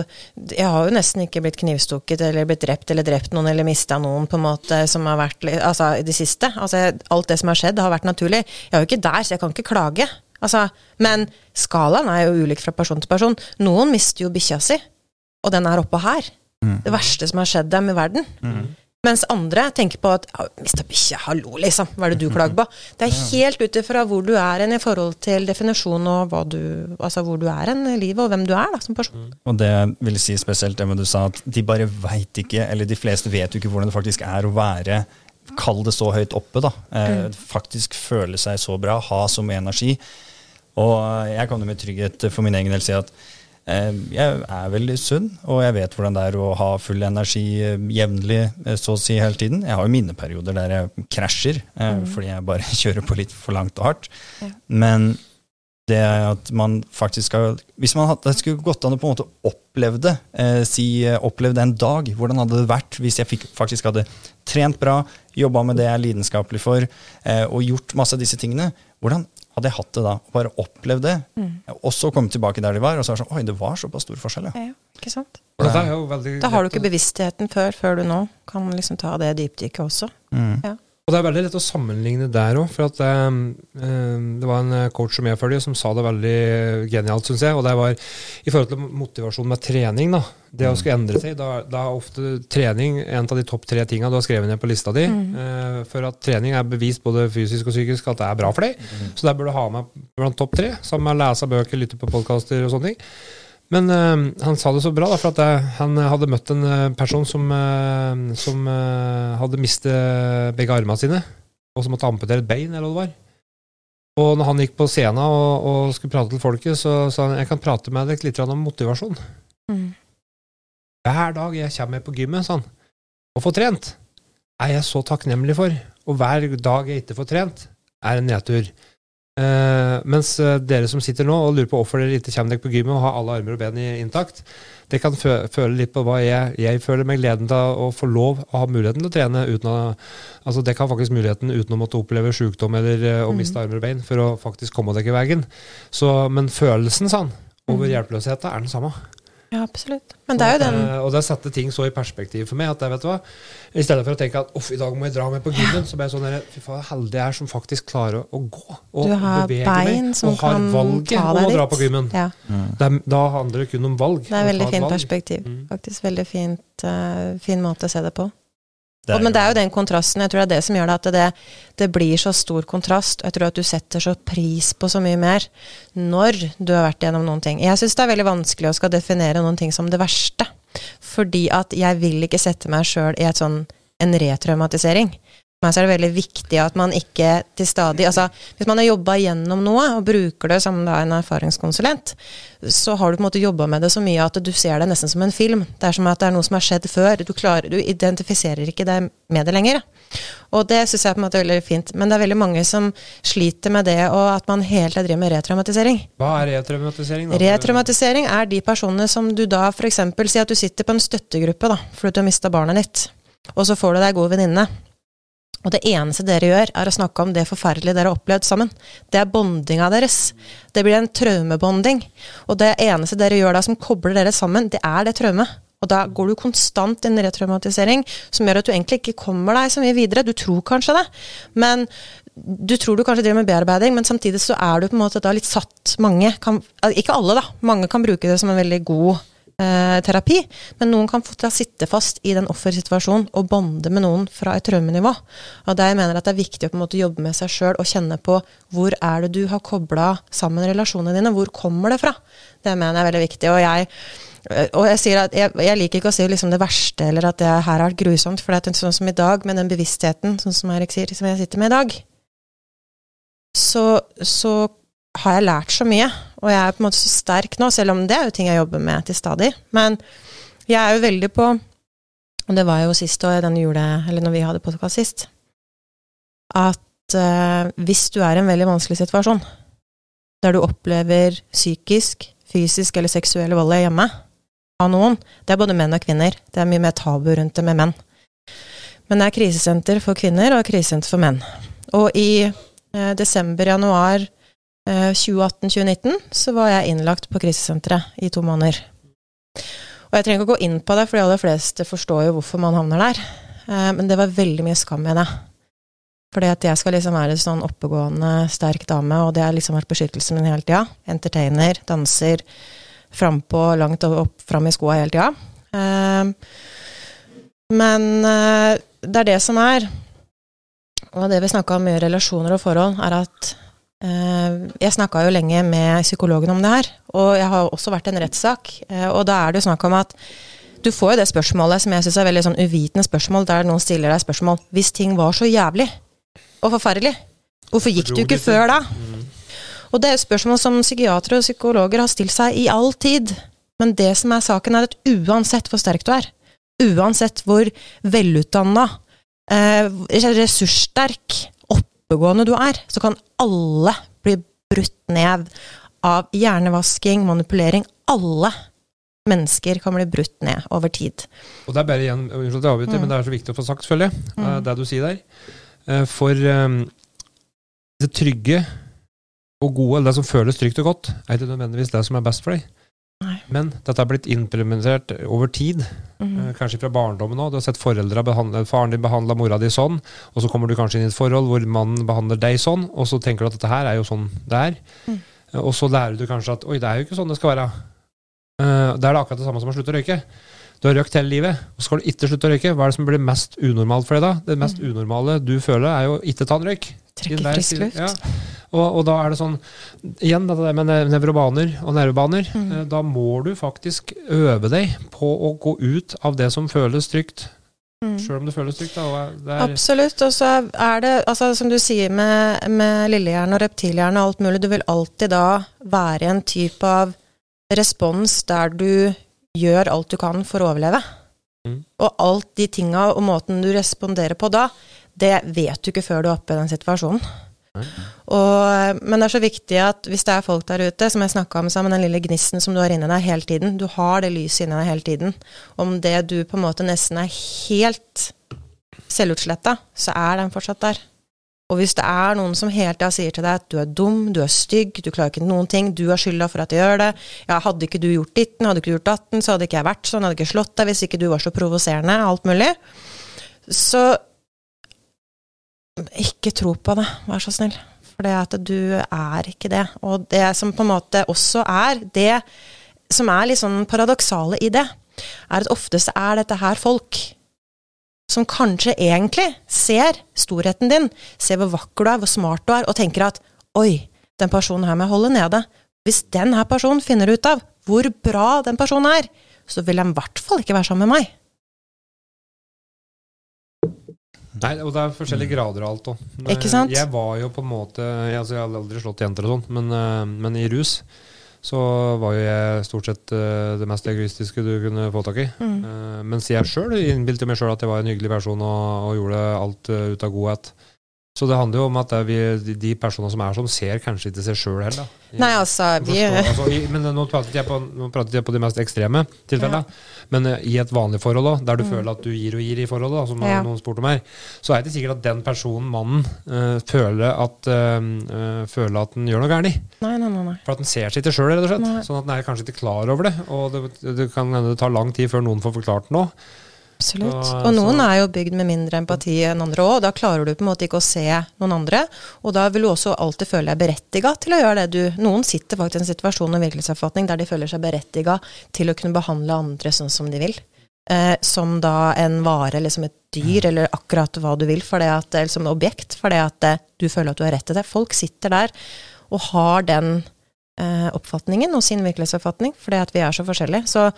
jeg har jo nesten ikke blitt knivstukket eller blitt drept eller drept noen eller mista noen, på en måte, som har vært Altså, i det siste. Altså, alt det som har skjedd, har vært naturlig. Jeg er jo ikke der, så jeg kan ikke klage. Altså, men skalaen er jo ulik fra person til person. Noen mister jo bikkja si, og den er oppå her. Mm. Det verste som har skjedd dem i verden. Mm. Mens andre tenker på at 'mista bikkja, hallo', liksom. Hva er det du klager på? Det er helt ut ifra hvor du er hen i forhold til definisjon og du, altså hvor du er hen i livet, og hvem du er da, som person. Mm. Og det vil si spesielt det med du sa, at de bare veit ikke, eller de fleste vet jo ikke hvordan det faktisk er å være Kall det så høyt oppe, da. Eh, mm. faktisk føle seg så bra, ha så mye energi. Og jeg kan jo med trygghet for min egen del si at jeg er veldig sunn, og jeg vet hvordan det er å ha full energi eh, jevnlig, eh, så å si hele tiden. Jeg har jo minneperioder der jeg krasjer mm. fordi jeg bare *laughs* kjører på litt for langt og hardt. Ja. Men det at man faktisk skal Hvis man hadde, skulle gått an å på en måte oppleve det, eh, si oppleve det en dag, hvordan hadde det vært hvis jeg fikk, faktisk hadde trent bra, jobba med det jeg er lidenskapelig for, eh, og gjort masse av disse tingene? Hvordan hadde jeg hatt det da, og bare opplevd det, mm. og så kommet tilbake der de var, og så er det sånn Oi, det var såpass stor forskjell, ja. ja ikke sant? Da har du ikke bevisstheten før, før du nå kan liksom ta det dypdykket også. Mm. Ja. Og det er veldig lett å sammenligne der òg. For at um, det var en eh, coach som jeg følger, som sa det veldig genialt, syns jeg. Og det var i forhold til motivasjon med trening. da. Det å skulle endre seg. Da, da er ofte trening en av de topp tre tinga du har skrevet ned på lista di. Mm. Uh, for at trening er bevist både fysisk og psykisk at det er bra for deg. Mm. Så der bør du ha med blant topp tre. Sammen med å lese bøker, lytte på podkaster og sånne ting. Men uh, han sa det så bra, da, for at jeg, eh, han hadde møtt en uh, person som, uh, som hadde mistet begge armene sine, og som måtte amputere et bein, eller hva det var. Og når han gikk på scenen og, og skulle prate til folket, så sa han jeg kan prate med deg litt om motivasjon. Mm. Hver dag jeg kommer på gymmet, sånn, og får trent, er jeg så takknemlig for. Og hver dag jeg ikke får trent, er en nedtur. Uh, mens uh, dere som sitter nå og lurer på hvorfor dere ikke kommer dere på gymmet og har alle armer og ben intakt, det kan føle litt på hva jeg, jeg føler med gleden til å få lov å ha muligheten til å trene. uten å, altså Det kan faktisk muligheten uten å måtte oppleve sykdom eller uh, å miste mm. armer og bein for å faktisk komme deg i veien. Så, men følelsen sånn, over mm. hjelpeløsheten er den samme. Ja, absolutt. Men det er jo den uh, Og det setter ting så i perspektiv for meg at jeg vet du hva, i stedet for å tenke at uff, i dag må jeg dra meg på gymmen, så blir jeg sånn der, fy faen, heldig jeg er som faktisk klarer å gå og du har bevege bein meg. Og har valget om å dra på gymmen. Ja. Mm. Det, da handler det kun om valg. Det er veldig fint perspektiv. Mm. Faktisk veldig fint, uh, fin måte å se det på. Det og, men det er jo den kontrasten. Jeg tror det er det som gjør det at det, det, blir så stor kontrast. Jeg tror at du setter så pris på så mye mer når du har vært gjennom noen ting. Jeg syns det er veldig vanskelig å skal definere noen ting som det verste. Fordi at jeg vil ikke sette meg sjøl i et sånn, en retraumatisering meg så er det veldig viktig at man ikke til stadig altså Hvis man har jobba gjennom noe og bruker det som da en erfaringskonsulent, så har du på en måte jobba med det så mye at du ser det nesten som en film. Det er som at det er noe som har skjedd før. Du, klarer, du identifiserer ikke deg med det lenger. Og det syns jeg på en måte er veldig fint. Men det er veldig mange som sliter med det, og at man hele tiden driver med retraumatisering. Hva er retraumatisering? Da? Retraumatisering er de personene som du da f.eks. sier at du sitter på en støttegruppe da, fordi du har mista barnet ditt, og så får du deg god venninne. Og det eneste dere gjør, er å snakke om det forferdelige dere har opplevd sammen. Det er bondinga deres. Det blir en traumebonding. Og det eneste dere gjør da som kobler dere sammen, det er det traumet. Og da går du konstant i en retraumatisering som gjør at du egentlig ikke kommer deg så mye videre. Du tror kanskje det, men du tror du kanskje driver med bearbeiding, men samtidig så er du på en måte da litt satt Mange kan, Ikke alle, da. Mange kan bruke det som en veldig god eh, terapi. Men noen kan få sitte fast i den offersituasjonen og bonde med noen fra et traumenivå. Og der mener jeg at det er viktig å på en måte jobbe med seg sjøl og kjenne på hvor er det du har kobla sammen relasjonene dine. Hvor kommer det fra? Det mener jeg er veldig viktig. Og jeg eh, og jeg, sier at jeg, jeg, liker ikke å si liksom det verste, eller at det her har vært grusomt. For det er sånn som i dag, med den bevisstheten, sånn som Erik sier, som jeg sitter med i dag, så, så har jeg lært så mye. Og jeg er på en måte så sterk nå, selv om det er jo ting jeg jobber med til stadig. Men Jeg er jo veldig på Og det var jo sist år, denne jule... Eller når vi hadde podkast sist. At uh, hvis du er i en veldig vanskelig situasjon, der du opplever psykisk, fysisk eller seksuell vold hjemme av noen Det er både menn og kvinner. Det er mye mer tabu rundt det med menn. Men det er krisesenter for kvinner og krisesenter for menn. Og i eh, desember-januar eh, 2018-2019 så var jeg innlagt på krisesenteret i to måneder. Og jeg trenger ikke å gå inn på det, for de aller fleste forstår jo hvorfor man havner der. Eh, men det var veldig mye skam i det. Fordi at jeg skal liksom være en sånn oppegående, sterk dame, og det har liksom vært beskyttelsen min hele tida. Entertainer, danser, frampå, langt opp, fram i skoa hele tida. Eh, men eh, det er det som er. Og det vi snakka om i relasjoner og forhold, er at eh, Jeg snakka jo lenge med psykologen om det her, og jeg har også vært i en rettssak. Eh, og da er det jo snakk om at du får jo det spørsmålet som jeg syns er veldig sånn uvitende spørsmål, der noen stiller deg spørsmål Hvis ting var så jævlig og forferdelig, hvorfor gikk du ikke før da? Mm. Og det er jo spørsmål som psykiatere og psykologer har stilt seg i all tid. Men det som er saken, er at uansett hvor sterk du er, uansett hvor velutdanna, eh, ressurssterk, oppegående du er, så kan alle bli brutt ned av hjernevasking, manipulering. Alle mennesker kan bli brutt ned over tid. Og det er bare igjen, unnskyld at jeg avbryter, mm. men det er så viktig å få sagt, selvfølgelig, mm. Eh, det du sier der. Eh, for um, det trygge og gode, eller det som føles trygt og godt, er ikke nødvendigvis det som er best for deg. Nei. Men dette har blitt implementert over tid, mm kanskje fra barndommen òg. Du har sett foreldre behandle, faren din behandla mora di sånn, og så kommer du kanskje inn i et forhold hvor mannen behandler deg sånn, og så tenker du at dette her er jo sånn det er. Mm. Og så lærer du kanskje at oi, det er jo ikke sånn det skal være. Uh, det er det akkurat det samme som å slutte å røyke. Du har røykt hele livet, og skal du ikke slutte å røyke. Hva er det som blir mest unormalt for deg da? Det mest mm. unormale du føler, er jo ikke ta en røyk. Trekke frisk luft. Ja. Og, og, da er det sånn Igjen dette med nevrobaner og nervebaner. Mm. Eh, da må du faktisk øve deg på å gå ut av det som føles trygt. Mm. Sjøl om det føles trygt. Da, det Absolutt. Og så er det, altså, som du sier med, med lillehjerne og reptilhjerne og alt mulig, du vil alltid da være en type av respons der du gjør alt du kan for å overleve. Mm. Og alt de tinga og måten du responderer på da, det vet du ikke før du er oppe i den situasjonen. Og, men det er så viktig at hvis det er folk der ute, som jeg snakka om sammen, den lille gnisten som du har inni deg hele tiden, du har det lyset inni deg hele tiden. Om det du på en måte nesten er helt selvutsletta, så er den fortsatt der. Og hvis det er noen som hele tida sier til deg at du er dum, du er stygg, du klarer ikke noen ting, du har skylda for at jeg gjør det, ja, hadde ikke du gjort ditten, hadde ikke du gjort datten, så hadde ikke jeg vært sånn, hadde ikke slått deg hvis ikke du var så provoserende, alt mulig, så ikke tro på det, vær så snill. For det at du er ikke det. Og det som på en måte også er det som er litt sånn paradoksale i det, er at oftest er dette her folk som kanskje egentlig ser storheten din, ser hvor vakker du er, hvor smart du er, og tenker at oi, den personen her må jeg holde nede. Hvis den her personen finner ut av hvor bra den personen er, så vil den i hvert fall ikke være sammen med meg. Nei, og det er forskjellige grader av alt òg. Ikke sant? Jeg var jo på en måte Jeg, altså, jeg har aldri slått jenter og sånn, men, eh, men, i rus så var jo jeg stort sett uh, det mest egoistiske du kunne få tak i. Mm. Uh, mens jeg sjøl innbilte meg sjøl at jeg var en hyggelig person og, og gjorde alt uh, ut av godhet. Så det handler jo om at vi, de personene som er sånn, ser kanskje ikke seg sjøl heller. Nei, altså, vi... altså Men nå pratet jeg på, jeg på de mest ekstreme tilfellene. Ja. Men uh, i et vanlig forhold, da, der du mm. føler at du gir og gir i forholdet, som ja. noen spurte om her, så er det ikke sikkert at den personen, mannen, uh, føler, at, uh, føler at den gjør noe gærent. For at den ser seg ikke sjøl, rett og slett. Nei. Sånn at den er kanskje ikke klar over det. Og det, det kan hende det tar lang tid før noen får forklart noe. Absolutt. Og noen er jo bygd med mindre empati enn andre òg. Da klarer du på en måte ikke å se noen andre. Og da vil du også alltid føle deg berettiga til å gjøre det du Noen sitter faktisk i en situasjon og virkelighetsoppfatning der de føler seg berettiga til å kunne behandle andre sånn som de vil. Eh, som da en vare eller som et dyr, eller akkurat hva du vil, for det at, eller som et objekt, for det at eh, du føler at du har rett til det. Folk sitter der og har den eh, oppfatningen og sin virkelighetsoppfatning, fordi at vi er så forskjellige. Så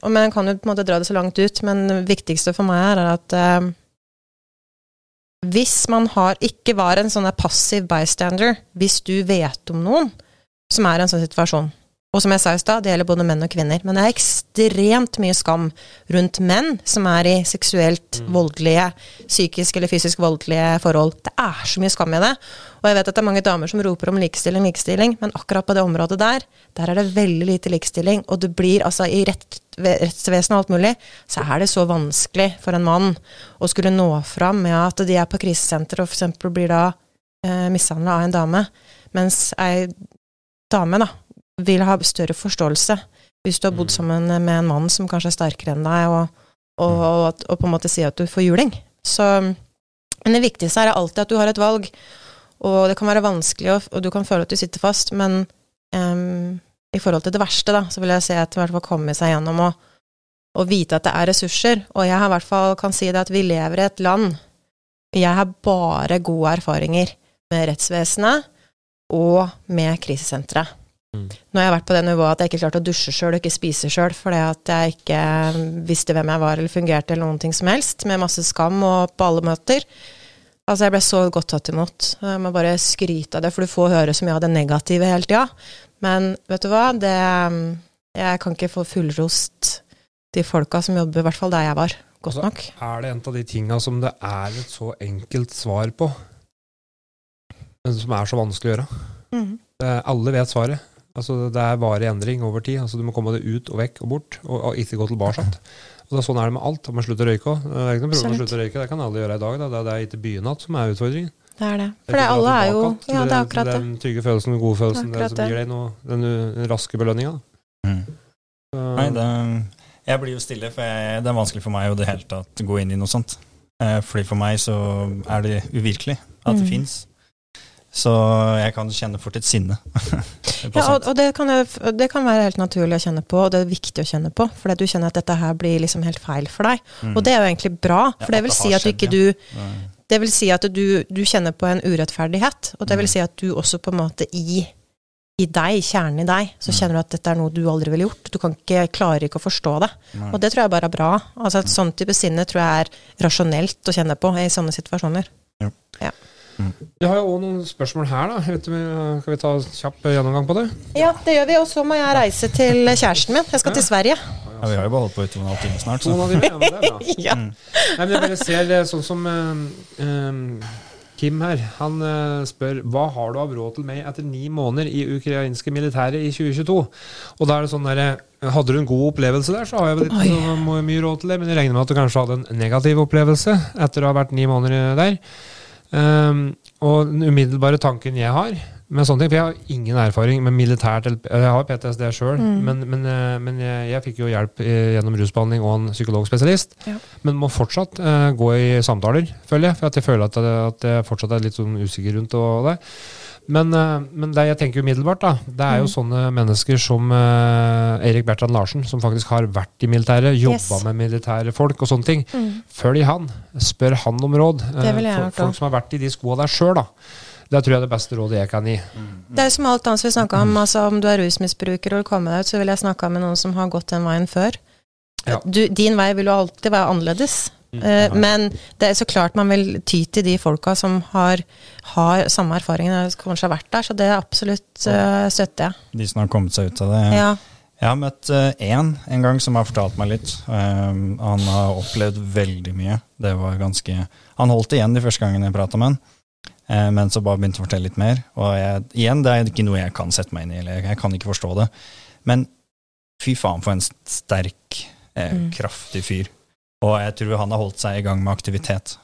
og Man kan jo på en måte dra det så langt ut, men det viktigste for meg er at eh, hvis man har ikke var en sånn passiv bystander, hvis du vet om noen som er i en sånn situasjon, Og som jeg sa i stad, det gjelder både menn og kvinner. Men det er ekstremt mye skam rundt menn som er i seksuelt mm. voldelige, psykisk eller fysisk voldelige forhold. Det er så mye skam i det. Og jeg vet at det er mange damer som roper om likestilling, likestilling, men akkurat på det området der, der er det veldig lite likestilling. Og det blir altså i rett, rettsvesenet og alt mulig, så er det så vanskelig for en mann å skulle nå fram med at de er på krisesenter og f.eks. blir da eh, mishandla av en dame, mens ei dame, da, vil ha større forståelse hvis du har bodd mm. sammen med en mann som kanskje er sterkere enn deg, og, og, mm. og, og på en måte si at du får juling. Så, men det viktigste er alltid at du har et valg, og det kan være vanskelig, og, du kan føle at du sitter fast, men um, i forhold til det verste, da, så vil jeg si at i hvert fall komme seg gjennom og, og vite at det er ressurser. Og jeg har i hvert fall kan si det at vi lever i et land Jeg har bare gode erfaringer med rettsvesenet og med krisesenteret. Mm. Nå har jeg vært på det nivået at jeg ikke klarte å dusje sjøl og ikke spise sjøl fordi at jeg ikke visste hvem jeg var eller fungerte eller noen ting som helst, med masse skam og på alle møter. Altså, jeg ble så godt tatt imot. Jeg må bare skryte av det, for du får høre så mye av det negative hele tida. Men vet du hva, det Jeg kan ikke få fullrost de folka som jobber, i hvert fall der jeg var, godt altså, nok. Er det en av de tinga som det er et så enkelt svar på, men som er så vanskelig å gjøre? Mm. Alle vet svaret. Altså, det er varig endring over tid. Altså, du må komme deg ut og vekk og bort, og, og ikke gå tilbake. Og sånn er det med alt. Om man slutter å røyke òg. Det er ikke noe problem å slutte å røyke, det kan alle gjøre i dag. Da. Det, er ikke byen igjen som er utfordringen. Det er det. For det, alle er jo Ja, det er akkurat det. Den trygge følelsen, den gode følelsen, det, som gir deg noe, den, den raske belønninga. Mm. Nei, det, jeg blir jo stille, for jeg, det er vanskelig for meg å det hele tatt gå inn i noe sånt. Eh, fordi for meg så er det uvirkelig at det mm. fins. Så jeg kan kjenne fort et sinne. *laughs* ja, og, og det, kan jeg, det, kan være helt naturlig å kjenne på, og det er viktig å kjenne på. For du kjenner at dette her blir liksom helt feil for deg. Mm. Og det er jo egentlig bra, for ja, det vil si at du ikke du Det vil si at du, du, kjenner på en urettferdighet, og det vil mm. si at du også på en måte i, i deg, kjernen i deg, så mm. kjenner du at dette er noe du aldri ville gjort. Du kan ikke, klarer ikke å forstå det. Nei. Og det tror jeg bare er bra. Altså Et mm. sånn type sinne tror jeg er rasjonelt å kjenne på i sånne situasjoner. Ja. ja. Vi har jo òg noen spørsmål her, da. Vet kan vi ta kjapp gjennomgang på det? Ja, det gjør vi. Og så må jeg reise til kjæresten min. Jeg skal til Sverige. Ja, Vi har jo bare holdt på i to og en halv time snart. Så. Time, ja, det er bra. *laughs* ja. Mm. Nei, men jeg bare ser det sånn som um, Kim her, han uh, spør hva har du av råd til meg etter ni måneder i ukrainske militæret i 2022? Og da er det sånn der, Hadde du en god opplevelse der, så har jeg vel litt så, mye råd til det, men jeg regner med at du kanskje hadde en negativ opplevelse etter å ha vært ni måneder der. Um, og den umiddelbare tanken jeg har med sånne ting, For jeg har ingen erfaring med militært Jeg har PTSD sjøl, mm. men, men, eh, men jeg, jeg, fikk jo hjelp gjennom rusbehandling og en psykologspesialist. Ja. Men må fortsatt uh, gå i samtaler, føler jeg. For jeg føler at, at jeg fortsatt er litt sånn usikker rundt og det. Men, uh, men, det jeg tenker umiddelbart, da, det er jo mm. sånne mennesker som uh, Erik Bertrand Larsen, som faktisk har vært i militæret, jobba yes. med militære folk og sånne ting. Mm. Følg han. Spør han om råd. Uh, folk som har vært i de skoa der sjøl, da. Det tror jeg er det beste rådet jeg kan gi. Mm. Det er som alt annet vi snakka om. Altså, om du er rusmisbruker og vil komme deg ut, så vil jeg snakke med noen som har gått den veien før. Ja. Du, din vei vil jo alltid være annerledes. Uh, men det er så klart man vil ty til de folka som har, har samme erfaringene, kanskje har vært der. Så det er absolutt uh, støtter jeg. De som har kommet seg ut av det. Ja. Jeg har møtt én uh, en gang som har fortalt meg litt. han har opplevd veldig mye. Det var ganske Han holdt igjen de første gangene jeg prata med han. men så bare begynte å fortelle litt mer. Og jeg, igjen, det er ikke noe jeg kan sette meg inn i, eller jeg kan ikke forstå det. Men fy faen for en sterk, mm. kraftig fyr. Og jeg tror han har holdt seg i gang med aktivitet.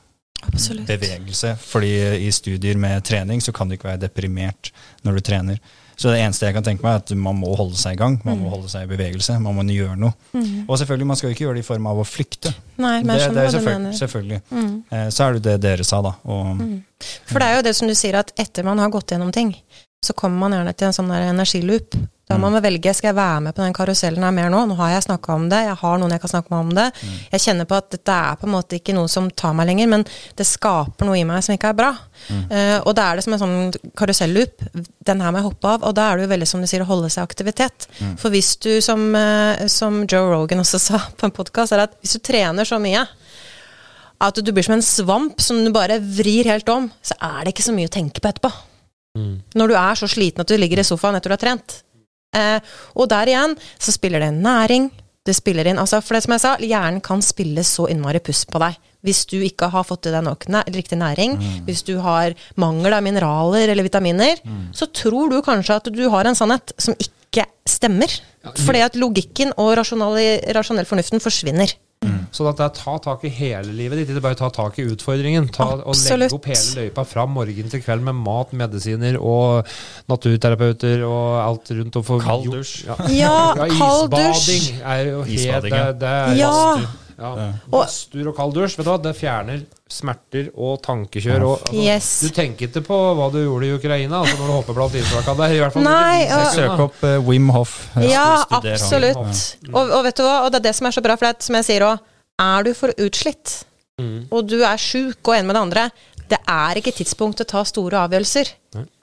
Absolutt. Bevegelse. Fordi i studier med trening så kan du ikke være deprimert når du trener. Så det eneste jeg kan tenke meg, er at man må holde seg i gang. Man må mm. holde seg i bevegelse. Man må gjøre noe. Mm. Og selvfølgelig, man skal jo ikke gjøre det i form av å flykte. Nei, men det, det er selvfølgelig. selvfølgelig. Mm. Eh, så er det det dere sa, da. Og, mm. For det er jo det som du sier, at etter man har gått gjennom ting, så kommer man gjerne til en sånn energiloop. Da må man velge skal jeg være med på den karusellen her mer nå. Nå har jeg snakka om det, jeg har noen jeg kan snakke med om det. Mm. Jeg kjenner på at dette er på en måte ikke noe som tar meg lenger, men det skaper noe i meg som ikke er bra. Mm. Uh, og da er det som en sånn karuselloop. Den her må jeg hoppe av. Og da er det jo veldig som du sier, å holde seg i aktivitet. Mm. For hvis du, som, uh, som, Joe Rogan også *laughs* sa på en podkast, er at hvis du trener så mye at du blir som en svamp som du bare vrir helt om, så er det ikke så mye å tenke på etterpå. Mm. Når du er så sliten at du ligger i sofaen etter du har trent Eh, og der igjen så spiller det næring. Det spiller inn, altså For det som jeg sa, hjernen kan spille så innmari puss på deg. Hvis du ikke har fått i deg nok riktig næring, mm. hvis du har mangel av mineraler eller vitaminer, mm. så tror du kanskje at du har en sannhet som ikke stemmer. Fordi at logikken og rasjonell fornuften forsvinner. Mm. Så det er ta tak i hele livet ditt, ikke bare ta tak i utfordringen. Ta, og legge opp hele løypa fra morgen til kveld med mat, medisiner og naturterapeuter og alt rundt. Og kald dusj. Ja, ja, ja kald dusj. Isbading er jo helt det, det er ja. Ja. Badstur og kald dusj, vet du hva, det fjerner smerter og tankekjør. Og, altså, yes. Du tenker ikke på hva du gjorde i Ukraina altså når du hopper blant isflakene der. I hvert fall Nei, og, Søk opp uh, Wim Hof. Ja, absolutt. Ja. Og, og, vet du hva, og det er det som er så bra, for det, som jeg sier òg, er du for utslitt, mm. og du er sjuk og en med det andre, det er ikke tidspunkt til å ta store avgjørelser.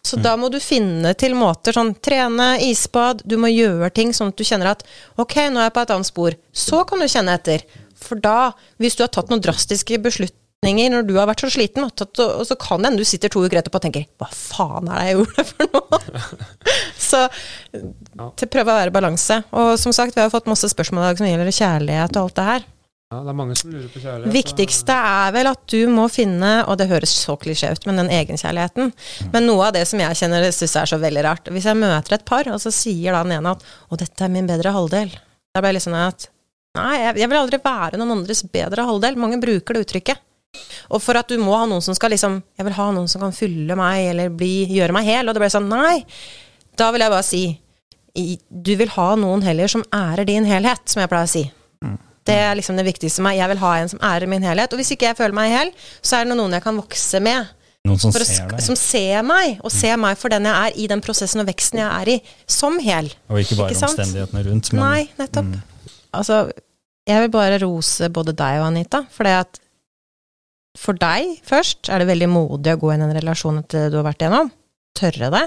Så mm. da må du finne til måter sånn trene, isbad, du må gjøre ting sånn at du kjenner at ok, nå er jeg på et annet spor. Så kan du kjenne etter. For da, hvis du har tatt noen drastiske beslutninger når du har vært så sliten, og, tatt, og så kan det hende du sitter to uker etterpå og tenker 'hva faen er det jeg gjorde for noe?' *laughs* så til prøve å være balanse. Og som sagt, vi har fått masse spørsmål i dag som gjelder kjærlighet og alt det her. Ja, det er mange som lurer på kjærlighet. Viktigste er vel at du må finne, og det høres så klisjé ut, men den egenkjærligheten. Mm. Men noe av det som jeg kjenner syns er så veldig rart Hvis jeg møter et par, og så sier da den ene at 'Å, dette er min bedre halvdel', da blir jeg litt sånn at Nei, jeg, jeg, vil aldri være noen andres bedre halvdel. Mange bruker det uttrykket. Og for at du må ha noen som skal liksom Jeg vil ha noen som kan fylle meg, eller bli, gjøre meg hel. Og det ble sånn Nei. Da vil jeg bare si Du vil ha noen heller som ærer din helhet, som jeg pleier å si. Mm. Det er liksom det viktigste for meg. Jeg vil ha en som ærer min helhet. Og hvis ikke jeg føler meg hel, så er det noen jeg kan vokse med. Noen som ser deg. Som ser meg, og ser meg for den jeg er i den prosessen og veksten jeg er i, som hel. Og ikke bare ikke omstendighetene rundt. Men, Nei, nettopp. Mm. Altså, jeg vil bare rose både deg og Anita, for det at for deg først er det veldig modig å gå inn i en relasjon etter du har vært igjennom. Tørre det.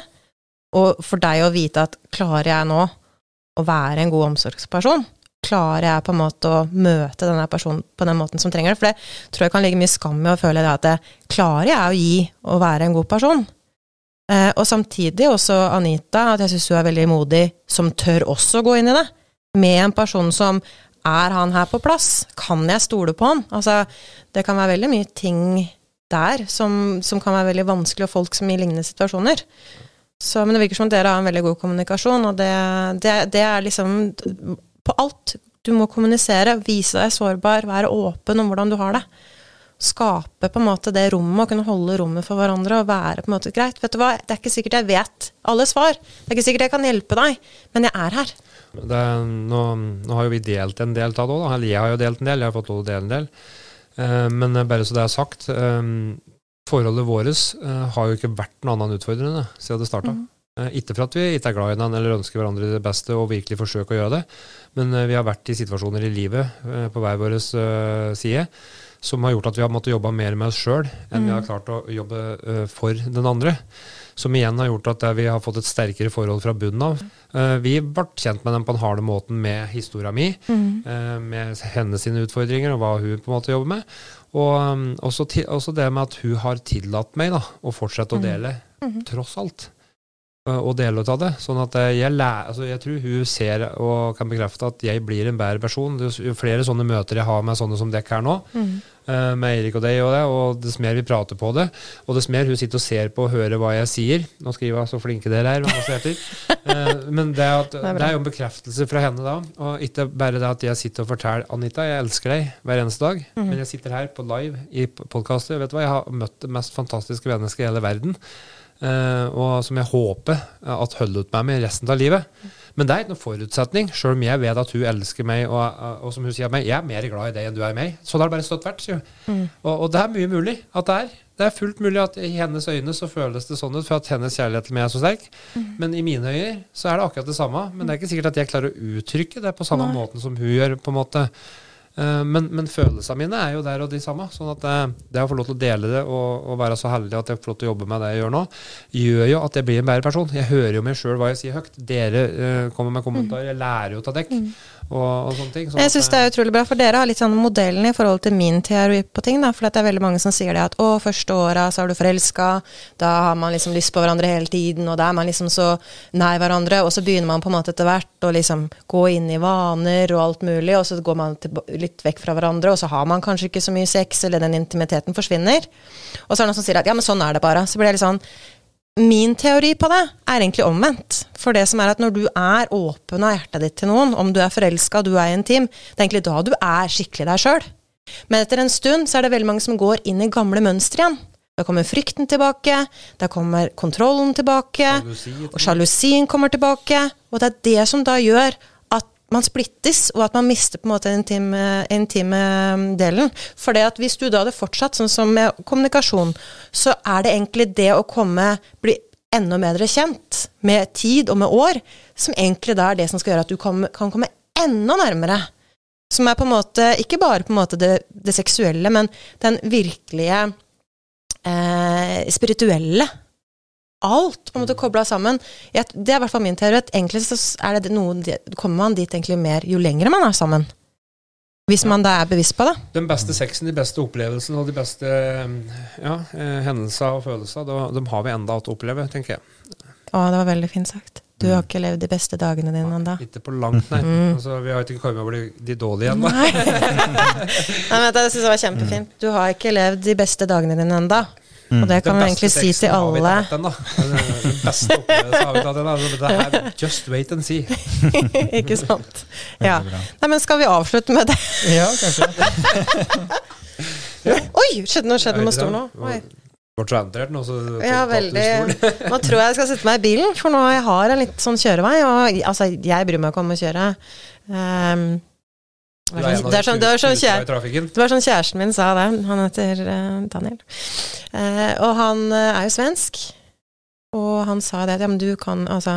Og for deg å vite at klarer jeg nå å være en god omsorgsperson? Klarer jeg på en måte å møte denne personen på den måten som trenger det? For det tror jeg kan ligge mye skam i å føle det at det, klarer jeg å gi og være en god person? Eh, og samtidig også Anita, at jeg syns hun er veldig modig, som tør også gå inn i det. Med en person som er han her på plass? Kan jeg stole på han? Altså, det kan være veldig mye ting der som, som kan være veldig vanskelig, og folk som i lignende situasjoner. Så, men det virker som at dere har en veldig god kommunikasjon, og det, det, det er liksom på alt. Du må kommunisere, vise deg sårbar, være åpen om hvordan du har det. Skape på en måte det rommet, og kunne holde rommet for hverandre og være på en måte greit. Vet du hva, det er ikke sikkert jeg vet alle svar. Det er ikke sikkert jeg kan hjelpe deg, men jeg er her. Det, nå, nå, har jo vi delt en del av det òg. Eller jeg har jo delt en del, jeg har fått lov til å dele en del. Eh, men bare så det er sagt, eh, forholdet vårt eh, har jo ikke vært noe annet enn utfordrende siden det starta. Mm. Uh, ikke for at vi ikke er glad i hverandre eller ønsker hverandre det beste og virkelig forsøker å gjøre det, men vi har vært i situasjoner i livet på hver vår side som har gjort at vi har måttet jobbe mer med oss sjøl enn mm. vi har klart å jobbe for den andre. Som igjen har gjort at vi har fått et sterkere forhold fra bunnen av. Uh, vi ble kjent med dem på den harde måten med historia mi, mm. uh, med hennes sine utfordringer og hva hun på en måte jobber med. Og um, også, også, det med at hun har tillatt meg da, å fortsette å mm. dele, mm. tross alt. Og dele ut av det. Sånn at jeg, lærer, altså jeg tror hun ser og kan bekrefte at jeg blir en bedre person. Jo flere sånne møter jeg har med sånne som dere her nå, mm. Eh, med Eirik og deg og det, og dess mer vi prater på det, og dess mer hun sitter og ser på og hører hva jeg sier Nå skriver hun så flinke dere er, *laughs* men det er, at, det, er det er, jo en bekreftelse fra henne da, og ikke bare det at jeg sitter og forteller Anita, jeg elsker deg hver eneste dag, mm men jeg sitter her på live i podkaster. Vet du hva, jeg har møtt det mest fantastiske mennesket i hele verden, og som jeg håper at holder ut med meg resten av livet. Men det er ikke noen forutsetning, sjøl om jeg vet at hun elsker meg, og, og, som hun sier meg, jeg er mer glad i deg enn du er i meg. Sånn har det bare stått verdt, sier hun. Mm. Og, og, det er mye mulig at det er. Det er fullt mulig at i hennes øyne så føles det sånn ut, for at hennes kjærlighet til meg er så sterk. Mm. Men i mine øyne så er det akkurat det samme. Men det er ikke sikkert at jeg klarer å uttrykke det på samme Nei. måten som hun gjør. på en måte. Eh, men, men, følelsene mine er jo der og de samme. sånn at eh, det å få lov til å dele det og, og, være så heldig at jeg får lov til å jobbe med det jeg gjør nå, gjør jo at jeg blir en bedre person. Jeg hører jo meg sjøl hva jeg sier høyt. Dere uh, kommer med kommentarer. Jeg lærer jo av dekk. Mm. Og, og sånne ting. Sånn jeg syns det er utrolig bra, for dere har litt sånn modellen i forhold til min teori på ting. da, For det er veldig mange som sier det at å, første åra så er du forelska, da har man liksom lyst på hverandre hele tiden, og da er man liksom så nær hverandre, og så begynner man på en måte etter hvert å liksom gå inn i vaner og alt mulig, og så går man litt vekk fra hverandre, og så har man kanskje ikke så mye sex, eller den intimiteten forsvinner. Og så er det noen som sier at ja, men sånn er det bare. Så blir det litt sånn Min teori på det er egentlig omvendt. For det som er at når du er åpen av hjertet ditt til noen, om du er forelska, du er intim, det er egentlig da du er skikkelig deg sjøl. Men etter en stund så er det veldig mange som går inn i gamle mønstre igjen. Da kommer frykten tilbake, da kommer kontrollen tilbake, og sjalusien kommer tilbake. Og det er det som da gjør man splittes, og at man mister på en måte den intime, intime delen. For det at hvis du da hadde fortsatt sånn som med kommunikasjon, så er det egentlig det å komme, bli enda bedre kjent med tid og med år, som egentlig da er det som skal gjøre at du kan, kan komme enda nærmere. Som er på en måte ikke bare på en måte det, det seksuelle, men den virkelige eh, spirituelle alt på en måte kobla sammen. Jeg, det er i hvert fall min teori. Egentlig så er det noe, kommer man dit egentlig mer jo lenger man er sammen. Hvis man da er bevisst på det. Den beste sexen, de beste opplevelsene og de beste ja, eh, hendelser og følelser, de har vi enda å oppleve, tenker jeg. Å, det var veldig fint sagt. Du har ikke levd de beste dagene dine ennå? Ikke på langt, nei. Mm. Altså, vi har ikke kommet over de, de dårlige ennå. nei, *laughs* men det syns jeg var kjempefint. Du har ikke levd de beste dagene dine ennå. Mm. Og det kan vi egentlig si til alle. Den, den beste opplevelsen har vi tatt den. Altså, det her, just wait and see. *laughs* Ikke sant. Ja. Nei, men skal vi avslutte med det? ja, kanskje. *laughs* Oi! Skjedde noe, skjedde noe med stolen nå? Oi. Ble så entrert nå, så ja, veldig. *laughs* nå tror jeg jeg skal sette meg i bilen, for nå har jeg en litt sånn kjørevei. Og altså, jeg bryr meg ikke om å kjøre. Um, det var, sånn, det, sånn, det, sånn det var sånn kjæresten min sa det. Han heter uh, Daniel. Uh, og han uh, er jo svensk. Og han sa det ja, men du kan Altså,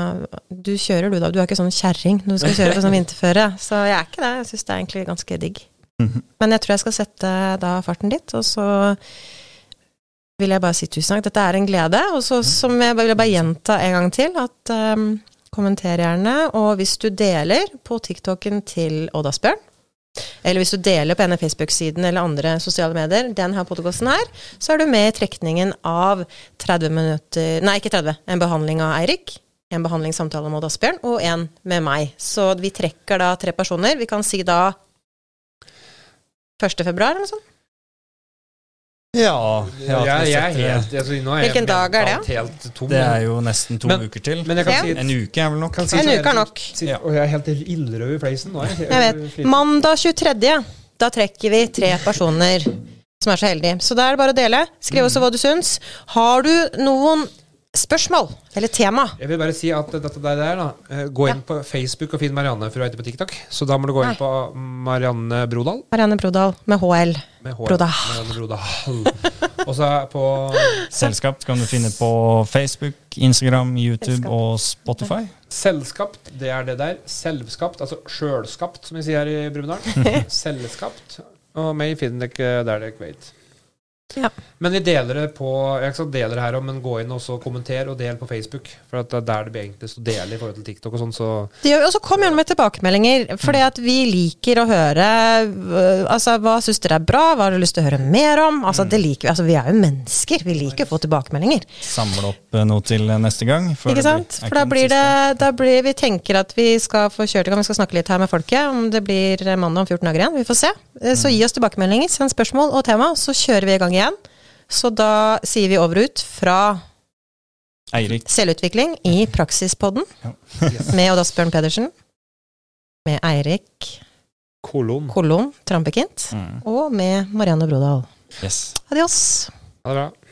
du kjører du, da. Du er ikke sånn kjerring når du skal kjøre på sånn *laughs* vinterføre. Så jeg er ikke det. Jeg syns det er egentlig ganske digg. Mhm. Men jeg tror jeg skal sette da farten dit, og så vil jeg bare si tusen takk. Dette er en glede. Og så som jeg vil jeg bare gjenta en gang til, at um, kommenter gjerne. Og hvis du deler på TikToken til Odd Asbjørn eller hvis du deler på en av Facebook-siden eller andre sosiale medier, den her podkasten her, så er du med i trekningen av 30 minutter Nei, ikke 30. En behandling av Eirik. En behandlingssamtale med Asbjørn, og en med meg. Så vi trekker da tre personer. Vi kan si da 1. februar eller noe sånt. Ja, ja jeg, jeg, er helt altså, Hvilken dag er det? Helt tom, det er jo nesten to men, uker til. Men jeg kan si, en uke er vel nok? Si, en uke er nok. Si, og jeg er helt ildrød i fleisen nå. Jeg, jeg vet. Mandag 23. Da trekker vi tre personer som er så heldige. Så da er det bare å dele. Skriv også hva du syns. Har du noen spørsmål eller tema. Jeg vil bare si at dette der, da, eh, gå inn ja. på Facebook og finn Marianne for å på TikTok. Så da må du gå inn Nei. på Marianne Brodal. Marianne Brodal med HL. Med HL. Brodal. Marianne Brodal. *laughs* og så på Selskap kan du finne på Facebook, Instagram, YouTube Selskap. og Spotify. Selskapt, det er det der. Selvskapt, altså sjølskapt, som vi sier her i Brumunddal. *laughs* Selvskapt. Og meg finner dere der dere vet. Ja. Men vi deler det på Jeg skal dele det her òg, men gå inn og kommenter og del på Facebook. For det er der det blir enklest å dele i forhold til TikTok og sånn. Så og så kom gjerne med tilbakemeldinger, for at vi liker å høre øh, Altså, hva syns dere er bra? Hva har du lyst til å høre mer om? Altså, det liker vi. Altså, vi er jo mennesker. Vi liker å få tilbakemeldinger. Samle opp øh, noe til neste gang. Ikke sant? For da blir det da blir, Vi tenker at vi skal få kjørt i gang. Vi skal snakke litt her med folket. Om det blir mandag om 14 dager igjen. Vi får se. Så gi oss tilbakemeldinger. Send spørsmål og tema, så kjører vi i gang igjen. Så da sier vi over ut fra Eirik. selvutvikling i Praksispodden ja. yes. *laughs* med Odd Asbjørn Pedersen. Med Eirik Kolon, Kolon Trampekint. Mm. Og med Marianne Brodal. Yes. Adios. Ha det bra.